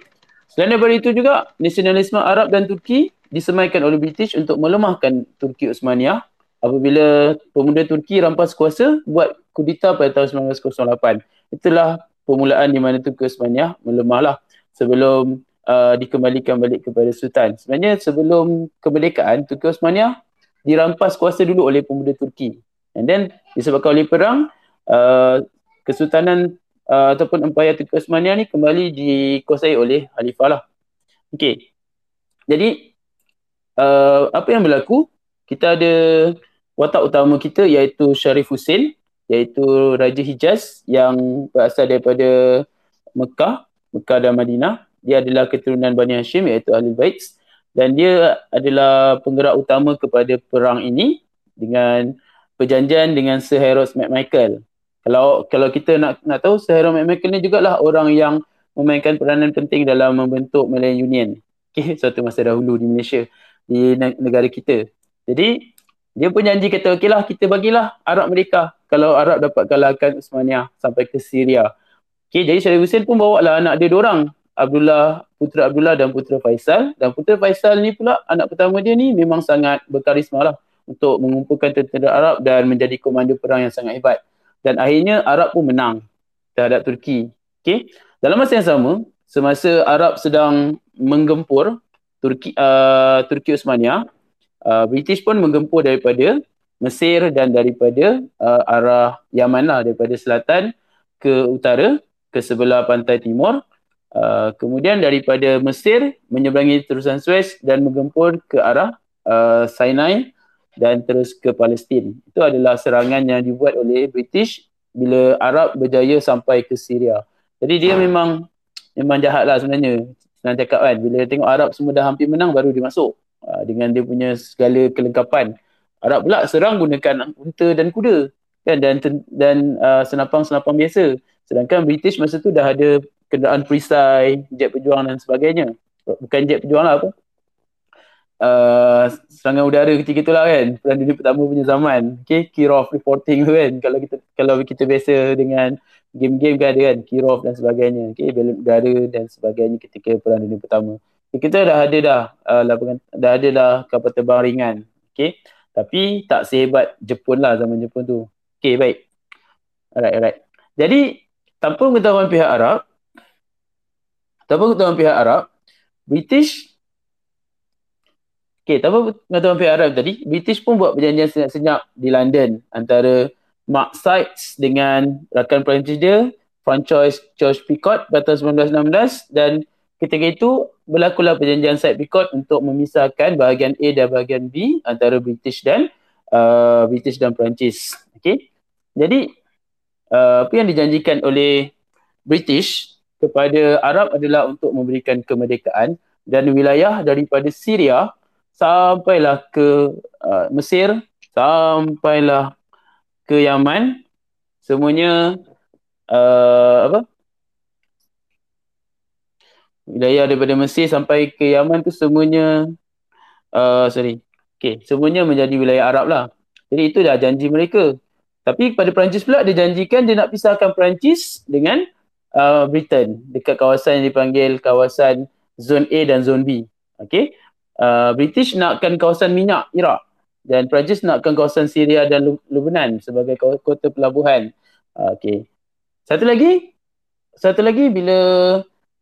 [SPEAKER 3] Selain daripada itu juga, nasionalisme Arab dan Turki disemaikan oleh British untuk melemahkan Turki Osmaniyah apabila pemuda Turki rampas kuasa buat kudita pada tahun 1908. Itulah permulaan di mana Turki Osmaniyah melemahlah sebelum uh, dikembalikan balik kepada Sultan. Sebenarnya sebelum kemerdekaan, Turki Osmaniyah dirampas kuasa dulu oleh pemuda Turki. And then disebabkan oleh perang, uh, Kesultanan uh, ataupun Empayar Turki Osmania ni kembali dikuasai oleh Khalifah lah. Okay. Jadi, uh, apa yang berlaku? Kita ada watak utama kita iaitu Sharif Hussein, iaitu Raja Hijaz yang berasal daripada Mekah, Mekah dan Madinah. Dia adalah keturunan Bani Hashim iaitu Ahlul Bait dan dia adalah penggerak utama kepada perang ini dengan perjanjian dengan Sir Heroes McMichael kalau kalau kita nak nak tahu Sahara McMichael ni jugalah orang yang memainkan peranan penting dalam membentuk Malayan Union. Okay, suatu masa dahulu di Malaysia, di negara kita. Jadi, dia pun janji kata, okey lah kita bagilah Arab mereka kalau Arab dapat kalahkan Uthmaniyah sampai ke Syria. Okay, jadi Syarif Hussein pun bawa lah anak dia orang. Abdullah, Putra Abdullah dan Putra Faisal. Dan Putra Faisal ni pula, anak pertama dia ni memang sangat berkarisma lah untuk mengumpulkan tentera Arab dan menjadi komando perang yang sangat hebat dan akhirnya Arab pun menang terhadap Turki. Okay. Dalam masa yang sama, semasa Arab sedang menggempur Turki uh, Turki Osmania, uh, British pun menggempur daripada Mesir dan daripada uh, arah Yaman lah daripada selatan ke utara ke sebelah pantai timur. Uh, kemudian daripada Mesir menyeberangi terusan Suez dan menggempur ke arah uh, Sinai dan terus ke Palestin. Itu adalah serangan yang dibuat oleh British bila Arab berjaya sampai ke Syria. Jadi dia memang memang jahat lah sebenarnya. Senang cakap kan. Bila tengok Arab semua dah hampir menang baru dia masuk. Uh, dengan dia punya segala kelengkapan. Arab pula serang gunakan unta dan kuda. Kan? Dan dan uh, senapang-senapang biasa. Sedangkan British masa tu dah ada kenderaan perisai, jet pejuang dan sebagainya. Bukan jet pejuang lah apa uh, serangan udara ketika itulah kan. Perang dunia pertama punya zaman. Okay Kirov reporting tu kan. Kalau kita kalau kita biasa dengan game-game kan ada kan. Kirov dan sebagainya. Okay balon udara dan sebagainya ketika perang dunia pertama. Okay, kita dah ada dah uh, lapangan dah ada dah kapal terbang ringan. Okay tapi tak sehebat Jepun lah zaman Jepun tu. Okay baik. Alright alright. Jadi tanpa pengetahuan pihak Arab tanpa pengetahuan pihak Arab, British Okay, tanpa pengetahuan Arab tadi, British pun buat perjanjian senyap-senyap di London antara Mark Sykes dengan rakan Perancis dia, Francois George Picot pada tahun 1916 dan ketika itu berlakulah perjanjian Sykes-Picot untuk memisahkan bahagian A dan bahagian B antara British dan uh, British dan Perancis. Okay. Jadi uh, apa yang dijanjikan oleh British kepada Arab adalah untuk memberikan kemerdekaan dan wilayah daripada Syria sampailah ke uh, Mesir, sampailah ke Yaman, semuanya uh, apa? Wilayah daripada Mesir sampai ke Yaman tu semuanya uh, sorry. Okay, semuanya menjadi wilayah Arab lah. Jadi itu dah janji mereka. Tapi pada Perancis pula dia janjikan dia nak pisahkan Perancis dengan uh, Britain dekat kawasan yang dipanggil kawasan Zone A dan Zone B. Okay uh, British nakkan kawasan minyak Iraq dan Perancis nakkan kawasan Syria dan Lebanon sebagai kota pelabuhan. Uh, okay. Satu lagi, satu lagi bila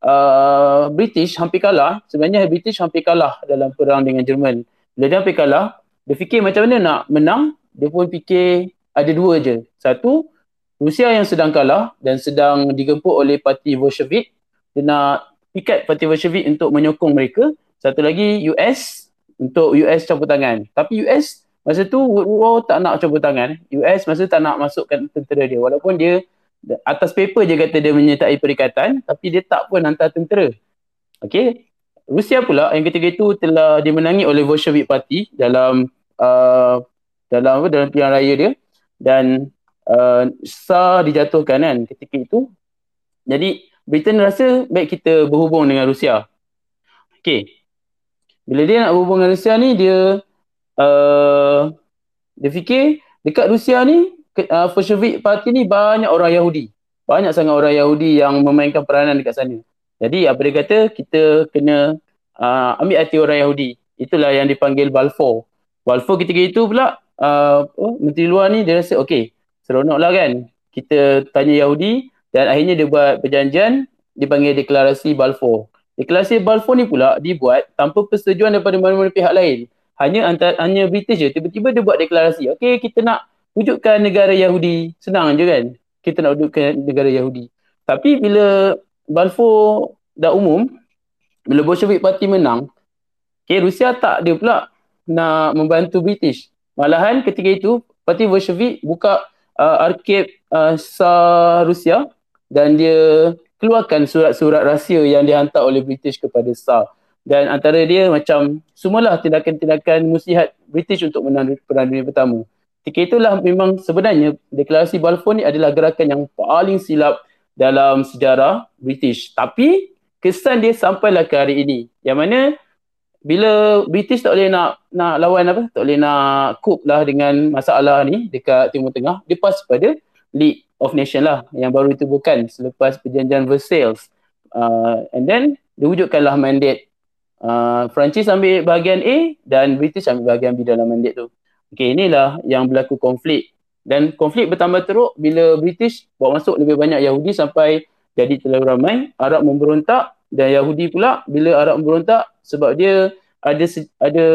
[SPEAKER 3] uh, British hampir kalah, sebenarnya British hampir kalah dalam perang dengan Jerman. Bila dia hampir kalah, dia fikir macam mana nak menang, dia pun fikir ada dua je. Satu, Rusia yang sedang kalah dan sedang digempur oleh parti Bolshevik, dia nak pikat parti Bolshevik untuk menyokong mereka satu lagi US untuk US campur tangan. Tapi US masa tu War tak nak campur tangan. US masa tak nak masukkan tentera dia. Walaupun dia atas paper je kata dia menyertai perikatan tapi dia tak pun hantar tentera. Okay. Rusia pula yang ketiga itu telah dimenangi oleh Bolshevik Party dalam uh, dalam apa dalam pilihan raya dia dan uh, SAR dijatuhkan kan ketika itu. Jadi Britain rasa baik kita berhubung dengan Rusia. Okay. Bila dia nak berhubung dengan Rusia ni dia uh, dia fikir dekat Rusia ni uh, Bolshevik parti ni banyak orang Yahudi. Banyak sangat orang Yahudi yang memainkan peranan dekat sana. Jadi apa dia kata kita kena uh, ambil hati orang Yahudi. Itulah yang dipanggil Balfour. Balfour ketika itu pula uh, oh, Menteri Luar ni dia rasa okey seronok lah kan kita tanya Yahudi dan akhirnya dia buat perjanjian dipanggil deklarasi Balfour. Deklarasi Balfour ni pula dibuat tanpa persetujuan daripada mana-mana pihak lain. Hanya antara hanya British je tiba-tiba dia buat deklarasi. Okey, kita nak wujudkan negara Yahudi. Senang je kan? Kita nak wujudkan negara Yahudi. Tapi bila Balfour dah umum, bila Bolshevik Party menang, okay, Rusia tak dia pula nak membantu British. Malahan ketika itu, Parti Bolshevik buka uh, arcade uh, Tsar Rusia dan dia keluarkan surat-surat rahsia yang dihantar oleh British kepada SAR. Dan antara dia macam semualah tindakan-tindakan musihat British untuk menang Perang Dunia Pertama. Ketika itulah memang sebenarnya deklarasi Balfour ni adalah gerakan yang paling silap dalam sejarah British. Tapi kesan dia sampailah ke hari ini. Yang mana bila British tak boleh nak nak lawan apa, tak boleh nak cope lah dengan masalah ni dekat Timur Tengah, dia pas pada League of Nations lah yang baru itu bukan selepas perjanjian Versailles. Uh, and then diwujudkanlah mandat uh, Perancis ambil bahagian A dan British ambil bahagian B dalam mandat tu. Okay, inilah yang berlaku konflik. Dan konflik bertambah teruk bila British bawa masuk lebih banyak Yahudi sampai jadi terlalu ramai. Arab memberontak dan Yahudi pula bila Arab memberontak sebab dia ada ada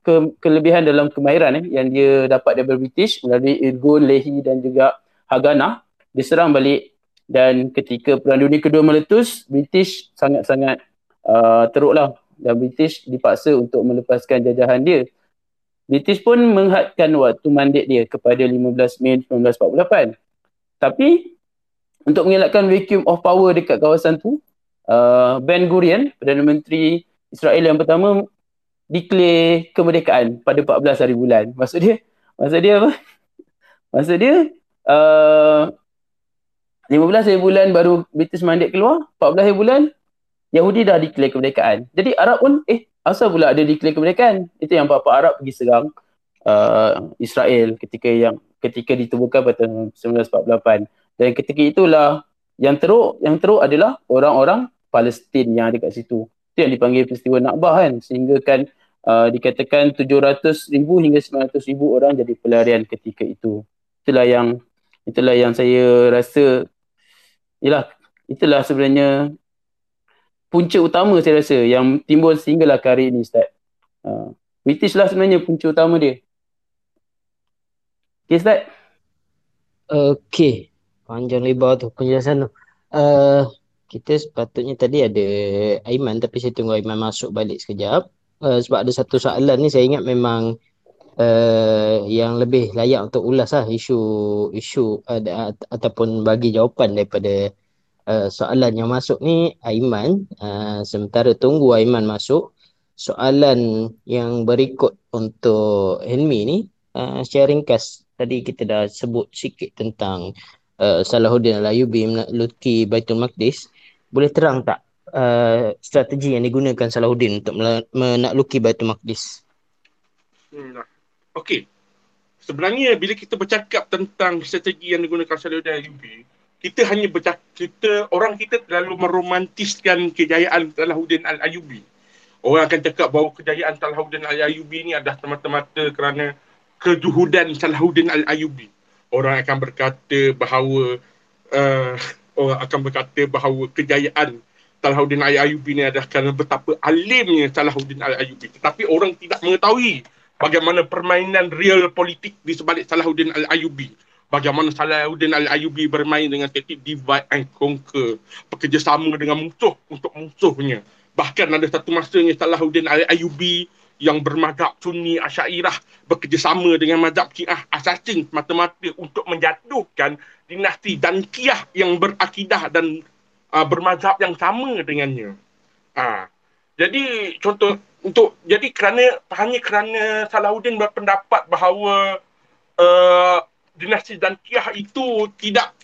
[SPEAKER 3] ke, kelebihan dalam kemahiran eh, yang dia dapat daripada British melalui Irgun, Lehi dan juga Haganah diserang balik dan ketika Perang Dunia Kedua meletus, British sangat-sangat uh, teruklah dan British dipaksa untuk melepaskan jajahan dia. British pun menghadkan waktu mandat dia kepada 15 Mei 1948. Tapi untuk mengelakkan vacuum of power dekat kawasan tu, uh, Ben Gurion, Perdana Menteri Israel yang pertama, declare kemerdekaan pada 14 hari bulan. Maksud dia, maksud dia apa? Maksud dia, uh, 15 hari bulan baru British Mandate keluar, 14 hari bulan Yahudi dah declare kemerdekaan. Jadi Arab pun eh asal pula ada declare kemerdekaan? Itu yang Papa Arab pergi serang uh, Israel ketika yang ketika ditubuhkan pada 1948. Dan ketika itulah yang teruk yang teruk adalah orang-orang Palestin yang ada kat situ. Itu yang dipanggil peristiwa Nakbah kan sehingga kan uh, dikatakan 700 ribu hingga 900 ribu orang jadi pelarian ketika itu. Itulah yang itulah yang saya rasa yalah itulah sebenarnya punca utama saya rasa yang timbul sehinggalah ke hari ini Ustaz. Uh, British lah sebenarnya punca utama dia. Okay Ustaz?
[SPEAKER 2] Okey. Panjang lebar tu penjelasan tu. Uh, kita sepatutnya tadi ada Aiman tapi saya tunggu Aiman masuk balik sekejap. Uh, sebab ada satu soalan ni saya ingat memang uh, yang lebih layak untuk ulas lah isu isu uh, ataupun bagi jawapan daripada uh, soalan yang masuk ni Aiman. Uh, sementara tunggu Aiman masuk, soalan yang berikut untuk Helmi ni uh, secara ringkas tadi kita dah sebut sikit tentang uh, Salahuddin Al-Ayubi menakluki Baitul Maqdis boleh terang tak uh, strategi yang digunakan Salahuddin untuk menakluki Baitul Maqdis?
[SPEAKER 1] Hmm. Okey. Sebenarnya bila kita bercakap tentang strategi yang digunakan Salahuddin Al-Ayubi, kita hanya bercakap, kita, orang kita terlalu meromantiskan kejayaan Salahuddin Al-Ayubi. Orang akan cakap bahawa kejayaan Salahuddin Al-Ayubi ni adalah semata-mata kerana kejuhudan Salahuddin Al-Ayubi. Orang akan berkata bahawa uh, orang akan berkata bahawa kejayaan Salahuddin Al-Ayubi ni adalah kerana betapa alimnya Salahuddin Al-Ayubi. Tetapi orang tidak mengetahui bagaimana permainan real politik di sebalik Salahuddin Al-Ayubi. Bagaimana Salahuddin Al-Ayubi bermain dengan taktik divide and conquer. Bekerjasama dengan musuh untuk musuhnya. Bahkan ada satu masanya Salahuddin Al-Ayubi yang bermadhab sunni asyairah bekerjasama dengan madhab syiah assassin semata-mata untuk menjatuhkan dinasti dan kiyah yang berakidah dan uh, bermazhab yang sama dengannya. Uh, jadi contoh untuk jadi kerana hanya kerana Salahuddin berpendapat bahawa uh, dinasti dan kiyah itu tidak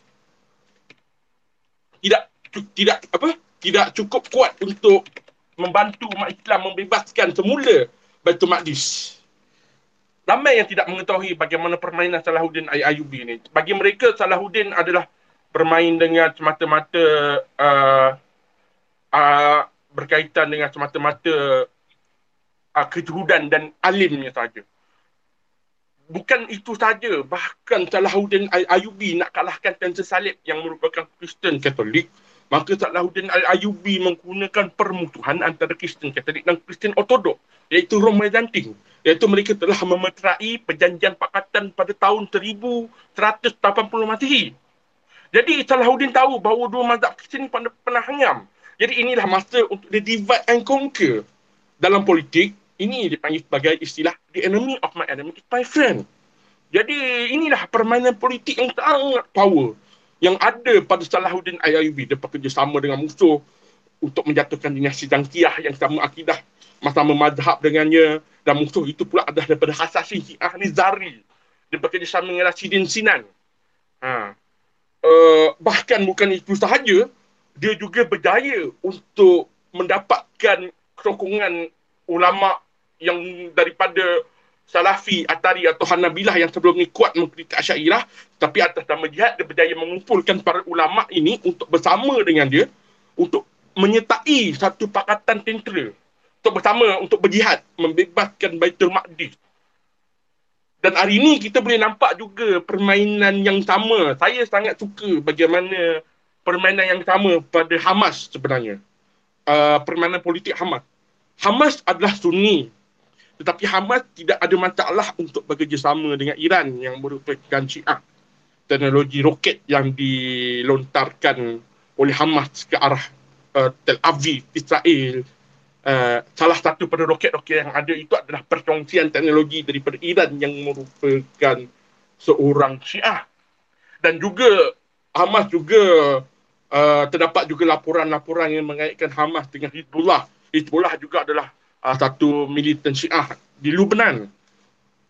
[SPEAKER 1] tidak tidak apa tidak cukup kuat untuk membantu umat Islam membebaskan semula Baitul Maqdis ramai yang tidak mengetahui bagaimana permainan Salahuddin Ayyubi ini. Bagi mereka Salahuddin adalah bermain dengan semata-mata uh, uh, berkaitan dengan semata-mata uh, kejuhudan dan alimnya saja. Bukan itu saja, bahkan Salahuddin Ayyubi nak kalahkan Tensor Salib yang merupakan Kristen Katolik, maka Salahuddin Ayyubi menggunakan permusuhan antara Kristen Katolik dan Kristen Ortodok, iaitu Rom Byzantine iaitu mereka telah memeterai perjanjian pakatan pada tahun 1180 Masihi. Jadi Salahuddin tahu bahawa dua mazhab Kristian pernah, hanyam. Jadi inilah masa untuk the divide and conquer. Dalam politik, ini dipanggil sebagai istilah the enemy of my enemy is my friend. Jadi inilah permainan politik yang sangat power yang ada pada Salahuddin Ayyubi. Dia bekerjasama dengan musuh untuk menjatuhkan dinasti Zangkiyah yang sama akidah sama madhab dengannya dan musuh itu pula adalah daripada Hasasin Syiah Nizari dia bekerjasama dengan Rasidin Sinan ha. Uh, bahkan bukan itu sahaja dia juga berjaya untuk mendapatkan sokongan ulama yang daripada Salafi, Atari atau Hanabilah yang sebelum ni kuat mengkritik Asyairah tapi atas nama jihad dia berjaya mengumpulkan para ulama ini untuk bersama dengan dia untuk menyertai satu pakatan tentera untuk bersama untuk berjihad membebaskan Baitul Maqdis. Dan hari ini kita boleh nampak juga permainan yang sama. Saya sangat suka bagaimana permainan yang sama pada Hamas sebenarnya. Uh, permainan politik Hamas. Hamas adalah Sunni. Tetapi Hamas tidak ada masalah untuk bekerjasama dengan Iran yang merupakan Syiah. Teknologi roket yang dilontarkan oleh Hamas ke arah uh, Tel Aviv, Israel, Uh, salah satu pada roket-roket yang ada itu adalah perkongsian teknologi daripada Iran yang merupakan seorang syiah. Dan juga Hamas juga uh, terdapat juga laporan-laporan yang mengaitkan Hamas dengan Hezbollah. Hezbollah juga adalah uh, satu militan syiah di Lubnan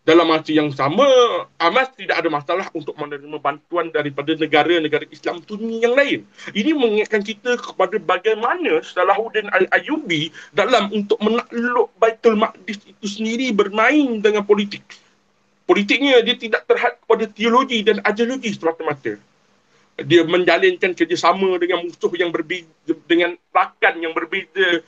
[SPEAKER 1] dalam masa yang sama, Hamas tidak ada masalah untuk menerima bantuan daripada negara-negara Islam Sunni yang lain. Ini mengingatkan kita kepada bagaimana Salahuddin Al-Ayubi dalam untuk menakluk Baitul Maqdis itu sendiri bermain dengan politik. Politiknya dia tidak terhad kepada teologi dan ideologi semata-mata. Dia menjalinkan kerjasama dengan musuh yang berbeza, dengan rakan yang berbeza,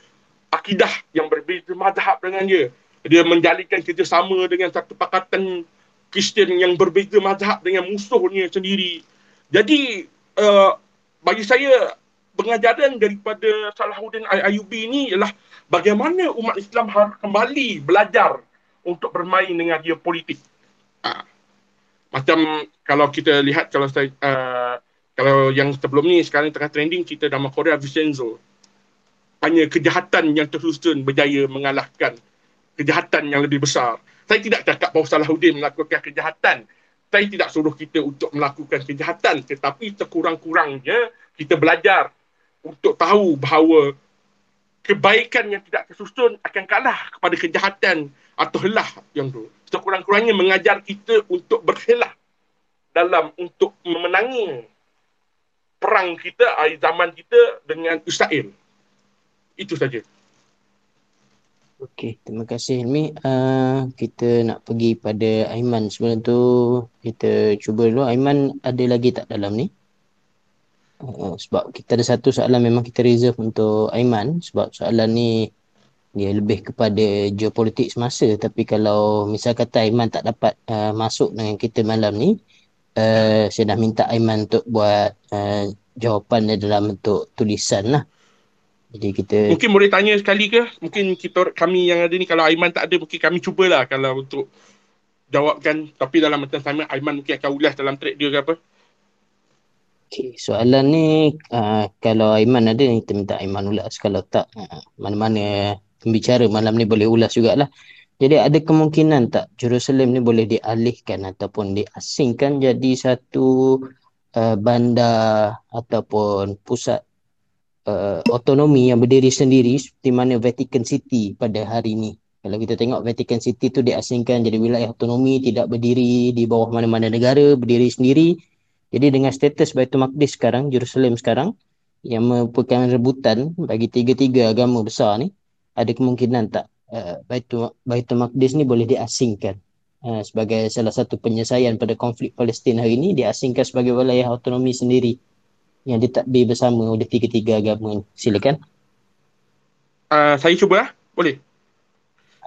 [SPEAKER 1] akidah yang berbeza, madhab dengan dia dia menjalinkan kerjasama dengan satu pakatan Kristian yang berbeza mazhab dengan musuhnya sendiri. Jadi uh, bagi saya pengajaran daripada Salahuddin Ayubi ini ialah bagaimana umat Islam harus kembali belajar untuk bermain dengan dia politik. Uh, macam kalau kita lihat kalau saya uh, kalau yang sebelum ni sekarang tengah trending kita nama Korea Vincenzo hanya kejahatan yang tersusun berjaya mengalahkan kejahatan yang lebih besar. Saya tidak cakap bahawa Salahuddin melakukan kejahatan. Saya tidak suruh kita untuk melakukan kejahatan. Tetapi sekurang-kurangnya kita belajar untuk tahu bahawa kebaikan yang tidak tersusun akan kalah kepada kejahatan atau helah yang tu. Sekurang-kurangnya mengajar kita untuk berhelah dalam untuk memenangi perang kita, zaman kita dengan Israel. Itu saja.
[SPEAKER 2] Okey, terima kasih Hilmi. Uh, kita nak pergi pada Aiman. Sebelum tu kita cuba dulu. Aiman ada lagi tak dalam ni? Uh, sebab kita ada satu soalan memang kita reserve untuk Aiman. Sebab soalan ni dia lebih kepada geopolitik semasa. Tapi kalau misal kata Aiman tak dapat uh, masuk dengan kita malam ni, uh, saya dah minta Aiman untuk buat uh, jawapan dia dalam bentuk tulisan lah.
[SPEAKER 1] Jadi kita mungkin boleh tanya sekali ke? Mungkin kita kami yang ada ni kalau Aiman tak ada mungkin kami cubalah kalau untuk jawabkan tapi dalam macam sama Aiman mungkin akan ulas dalam thread dia ke apa.
[SPEAKER 2] Okay, soalan ni uh, kalau Aiman ada kita minta Aiman ulas kalau tak uh, mana-mana pembicara malam ni boleh ulas jugalah. Jadi ada kemungkinan tak Jerusalem ni boleh dialihkan ataupun diasingkan jadi satu uh, bandar ataupun pusat uh, otonomi yang berdiri sendiri seperti mana Vatican City pada hari ini. Kalau kita tengok Vatican City tu diasingkan jadi wilayah otonomi tidak berdiri di bawah mana-mana negara, berdiri sendiri. Jadi dengan status Baitul Maqdis sekarang, Jerusalem sekarang yang merupakan rebutan bagi tiga-tiga agama besar ni, ada kemungkinan tak uh, Baitul, Baitul Maqdis ni boleh diasingkan uh, sebagai salah satu penyelesaian pada konflik Palestin hari ini diasingkan sebagai wilayah autonomi sendiri yang ditakbir bersama oleh tiga-tiga agama Silakan.
[SPEAKER 1] Uh, saya cuba lah. Boleh?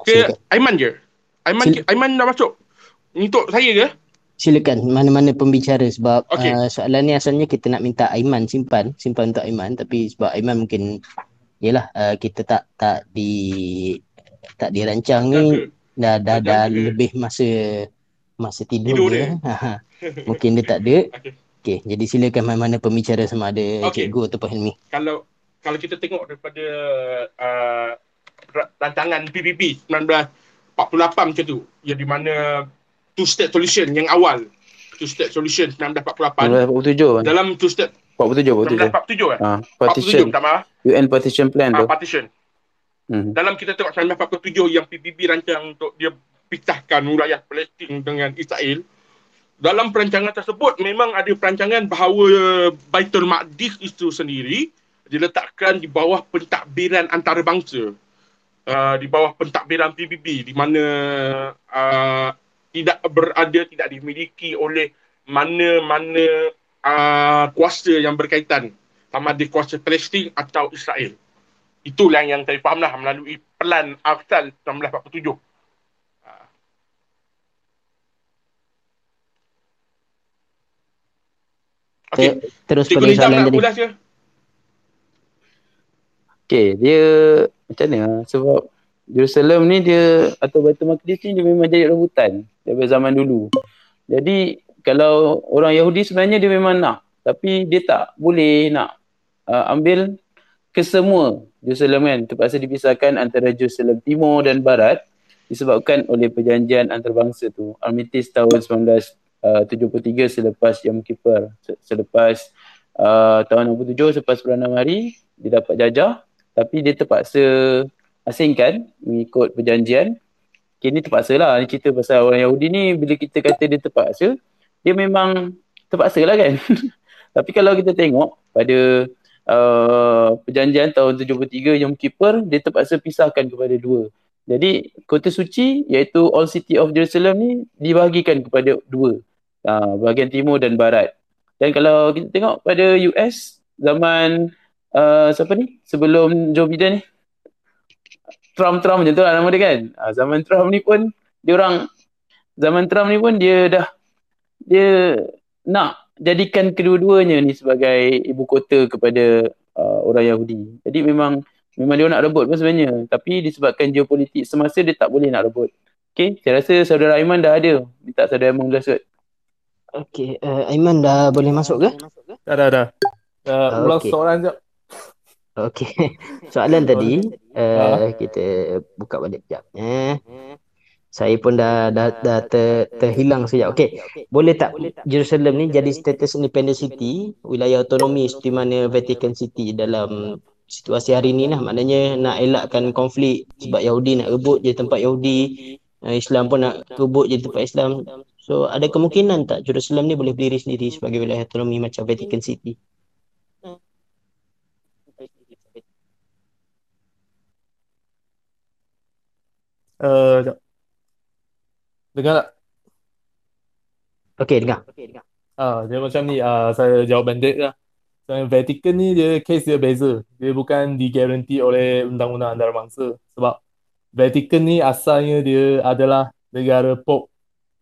[SPEAKER 1] Ke Silakan. Aiman je? Aiman, Sil- Aiman dah masuk? Untuk saya ke?
[SPEAKER 2] Silakan. Mana-mana pembicara sebab okay. uh, soalan ni asalnya kita nak minta Aiman simpan. Simpan untuk Aiman. Tapi sebab Aiman mungkin Yelah uh, kita tak tak di tak dirancang ni dah dah dah lebih masa masa tidur, tidur dia. dia. Mungkin dia tak ada. Okey. Okay, jadi silakan mana-mana pembicara sama ada okay. cikgu atau Hilmi.
[SPEAKER 1] Kalau kalau kita tengok daripada uh, rancangan PPP 1948 macam tu, yang di mana two state solution yang awal two state solution 1948 1947 dalam two state
[SPEAKER 3] 47
[SPEAKER 1] 47 eh?
[SPEAKER 3] Ah, partition. 47 tak maaf. UN partition plan
[SPEAKER 1] ah, tu. partition. Hmm. Dalam kita tengok 1947 yang PBB rancang untuk dia pisahkan wilayah Palestin dengan Israel. Dalam perancangan tersebut memang ada perancangan bahawa Baitul Maqdis itu sendiri diletakkan di bawah pentadbiran antarabangsa. Uh, di bawah pentadbiran PBB di mana uh, tidak berada tidak dimiliki oleh mana-mana uh, kuasa yang berkaitan sama ada kuasa Palestin atau Israel. Itulah yang saya fahamlah melalui pelan Arsal 1947.
[SPEAKER 2] Okay. Terus pada soalan tadi.
[SPEAKER 3] Okay, dia macam mana? Sebab Jerusalem ni dia atau Baitul Maqdis ni dia memang jadi rebutan daripada zaman dulu. Jadi kalau orang Yahudi sebenarnya dia memang nak tapi dia tak boleh nak uh, ambil kesemua Jerusalem kan terpaksa dipisahkan antara Jerusalem Timur dan Barat disebabkan oleh perjanjian antarabangsa tu Armistice tahun 1973 uh, selepas Yom Kippur selepas uh, tahun 67 selepas bulan hari dia dapat jajah tapi dia terpaksa asingkan mengikut perjanjian Kini terpaksa lah ni cerita pasal orang Yahudi ni bila kita kata dia terpaksa dia memang terpaksa lah kan. Tapi kalau kita tengok pada uh, perjanjian tahun 73 Yom Kippur, dia terpaksa pisahkan kepada dua. Jadi kota suci iaitu All City of Jerusalem ni dibahagikan kepada dua. Uh, bahagian timur dan barat. Dan kalau kita tengok pada US zaman uh, siapa ni? Sebelum Joe Biden ni. Trump-Trump macam tu lah nama dia kan. Uh, zaman Trump ni pun dia orang zaman Trump ni pun dia dah dia nak jadikan kedua-duanya ni sebagai ibu kota kepada uh, orang Yahudi. Jadi memang memang dia nak rebut pun sebenarnya. Tapi disebabkan geopolitik semasa dia tak boleh nak rebut. Okay, saya rasa saudara Aiman dah ada. Minta saudara Aiman Gasut.
[SPEAKER 2] Okey, uh, Aiman dah boleh masuk ke?
[SPEAKER 4] Dah, dah, dah. Uh, ulang
[SPEAKER 2] Okey.
[SPEAKER 4] soalan sekejap.
[SPEAKER 2] Okey. Soalan tadi uh, kita buka balik sekejap eh. Saya pun dah dah, dah ter, terhilang sekejap. Okey. Boleh tak Jerusalem ni jadi status independent city, wilayah otonomi seperti mana Vatican City dalam situasi hari ni lah. Maknanya nak elakkan konflik sebab Yahudi nak rebut je tempat Yahudi, Islam pun nak rebut je tempat Islam. So ada kemungkinan tak Jerusalem ni boleh berdiri sendiri sebagai wilayah otonomi macam Vatican City?
[SPEAKER 4] Uh. Dengar tak?
[SPEAKER 2] Okey, dengar.
[SPEAKER 4] Ah, dia macam ni, ah, saya jawab bandit lah. So, Vatican ni dia case dia beza. Dia bukan digaranti oleh undang-undang antarabangsa. Sebab Vatican ni asalnya dia adalah negara Pope.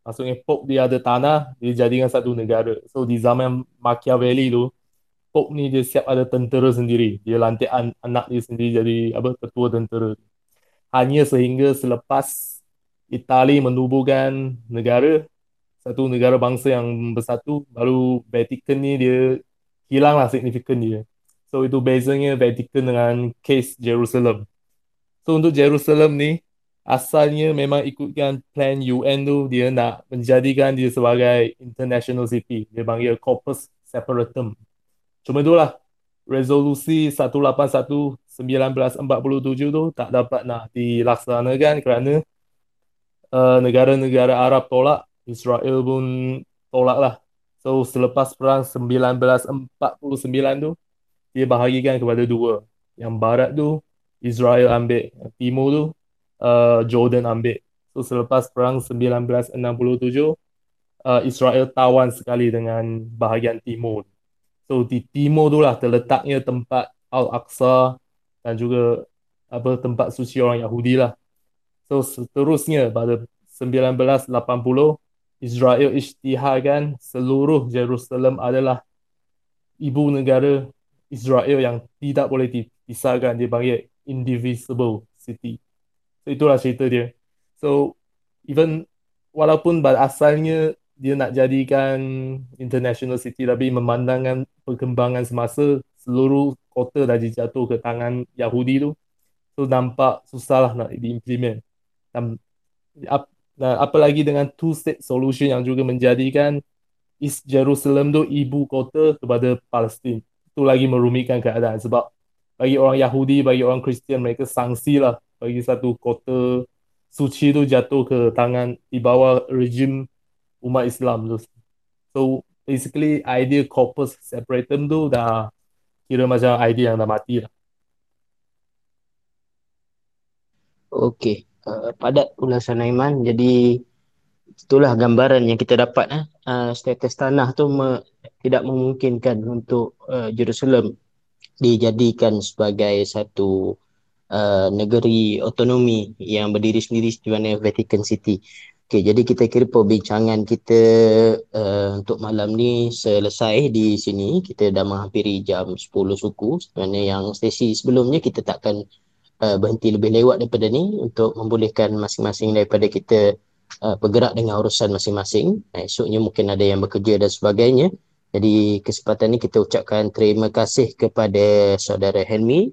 [SPEAKER 4] Maksudnya Pope dia ada tanah, dia jadikan satu negara. So di zaman Machiavelli tu, Pope ni dia siap ada tentera sendiri. Dia lantik an- anak dia sendiri jadi apa ketua tentera. Hanya sehingga selepas Itali menubuhkan negara, satu negara bangsa yang bersatu, baru Vatican ni dia hilanglah signifikan dia. So itu bezanya Vatican dengan case Jerusalem. So untuk Jerusalem ni asalnya memang ikutkan plan UN tu dia nak menjadikan dia sebagai international city. Dia panggil corpus separatum. Cuma itulah resolusi 181 1947 tu tak dapat nak dilaksanakan kerana uh, negara-negara Arab tolak, Israel pun tolak lah. So selepas perang 1949 tu dia bahagikan kepada dua. Yang barat tu Israel ambil, timur tu uh, Jordan ambil. So selepas perang 1967 uh, Israel tawan sekali dengan bahagian timur. So di timur tu lah terletaknya tempat Al-Aqsa dan juga apa tempat suci orang Yahudi lah. So seterusnya pada 1980 Israel isytiharkan seluruh Jerusalem adalah ibu negara Israel yang tidak boleh dipisahkan. Dia panggil indivisible city. So itulah cerita dia. So even walaupun asalnya dia nak jadikan international city tapi memandangkan perkembangan semasa seluruh kota dah dijatuh ke tangan Yahudi tu so nampak susah lah nak diimplement dan ap, dan apalagi dengan two state solution yang juga menjadikan East Jerusalem tu ibu kota kepada Palestin itu lagi merumitkan keadaan sebab bagi orang Yahudi bagi orang Kristian mereka sangsi lah bagi satu kota suci tu jatuh ke tangan di bawah rejim umat Islam tu. So basically idea corpus separatum tu dah kira macam idea yang dah mati lah.
[SPEAKER 2] Okey, uh, padat ulasan Aiman. Jadi itulah gambaran yang kita dapat eh. Uh, status tanah tu me, tidak memungkinkan untuk uh, Jerusalem dijadikan sebagai satu uh, negeri otonomi yang berdiri sendiri di mana Vatican City. Okey, jadi kita kira perbincangan kita uh, untuk malam ni selesai di sini. Kita dah menghampiri jam 10 suku. Sebenarnya yang sesi sebelumnya kita takkan uh, berhenti lebih lewat daripada ni untuk membolehkan masing-masing daripada kita uh, bergerak dengan urusan masing-masing. Esoknya mungkin ada yang bekerja dan sebagainya. Jadi kesempatan ni kita ucapkan terima kasih kepada saudara Helmi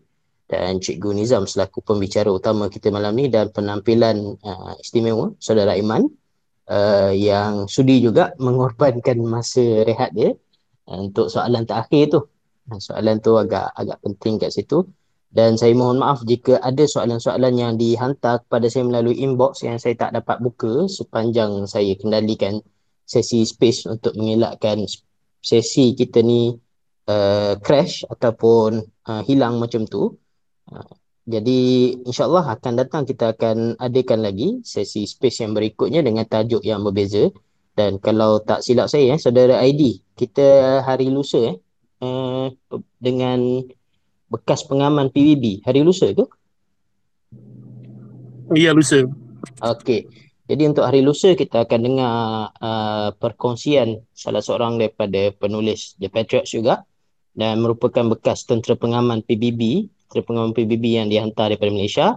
[SPEAKER 2] dan Cikgu Nizam selaku pembicara utama kita malam ni dan penampilan uh, istimewa saudara Iman uh, yang sudi juga mengorbankan masa rehat dia uh, untuk soalan terakhir tu. Uh, soalan tu agak agak penting kat situ dan saya mohon maaf jika ada soalan-soalan yang dihantar kepada saya melalui inbox yang saya tak dapat buka sepanjang saya kendalikan sesi space untuk mengelakkan sesi kita ni uh, crash ataupun uh, hilang macam tu. Uh, jadi insyaAllah akan datang kita akan adakan lagi sesi space yang berikutnya dengan tajuk yang berbeza. Dan kalau tak silap saya, eh, saudara ID, kita hari lusa eh, uh, dengan bekas pengaman PBB. Hari lusa tu?
[SPEAKER 1] Ya, lusa.
[SPEAKER 2] Okey. Jadi untuk hari lusa kita akan dengar uh, perkongsian salah seorang daripada penulis The Patriots juga dan merupakan bekas tentera pengaman PBB, tentera pengaman PBB yang dihantar daripada Malaysia.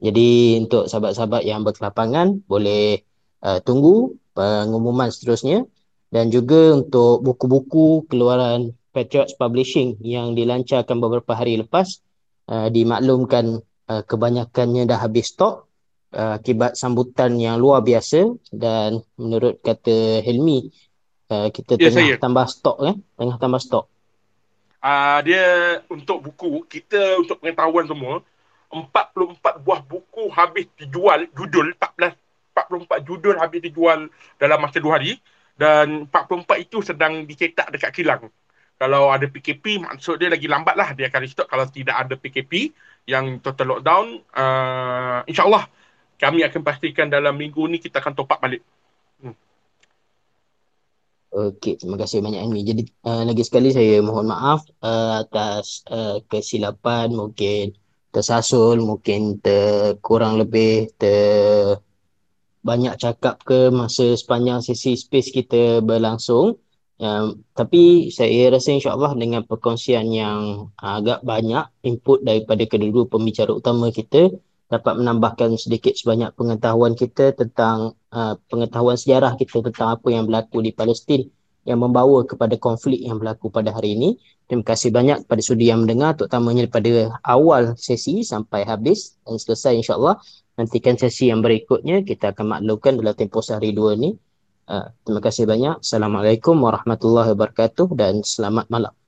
[SPEAKER 2] Jadi untuk sahabat-sahabat yang berkelapangan boleh uh, tunggu pengumuman seterusnya dan juga untuk buku-buku keluaran Patriots Publishing yang dilancarkan beberapa hari lepas uh, dimaklumkan uh, kebanyakannya dah habis stok uh, akibat sambutan yang luar biasa dan menurut kata Helmi uh, kita
[SPEAKER 1] Ya,
[SPEAKER 2] tengah
[SPEAKER 1] saya.
[SPEAKER 2] tambah stok kan tengah tambah stok
[SPEAKER 1] Uh, dia untuk buku, kita untuk pengetahuan semua, 44 buah buku habis dijual, judul 14, 44 judul habis dijual dalam masa 2 hari dan 44 itu sedang dicetak dekat kilang. Kalau ada PKP, maksud dia lagi lambat lah dia akan restock. Kalau tidak ada PKP yang total lockdown, uh, insyaAllah kami akan pastikan dalam minggu ni kita akan top up balik.
[SPEAKER 2] Okey, terima kasih banyak Helmi. Jadi uh, lagi sekali saya mohon maaf uh, atas uh, kesilapan mungkin tersasul, mungkin ter, kurang lebih ter banyak cakap ke masa sepanjang sesi space kita berlangsung. Um, tapi saya rasa insyaAllah dengan perkongsian yang agak banyak input daripada kedua-dua pembicara utama kita dapat menambahkan sedikit sebanyak pengetahuan kita tentang uh, pengetahuan sejarah kita tentang apa yang berlaku di Palestin yang membawa kepada konflik yang berlaku pada hari ini. Terima kasih banyak kepada sudi yang mendengar terutamanya daripada awal sesi sampai habis dan selesai insyaAllah. Nantikan sesi yang berikutnya kita akan maklumkan dalam tempoh sehari dua ni. Uh, terima kasih banyak. Assalamualaikum warahmatullahi wabarakatuh dan selamat malam.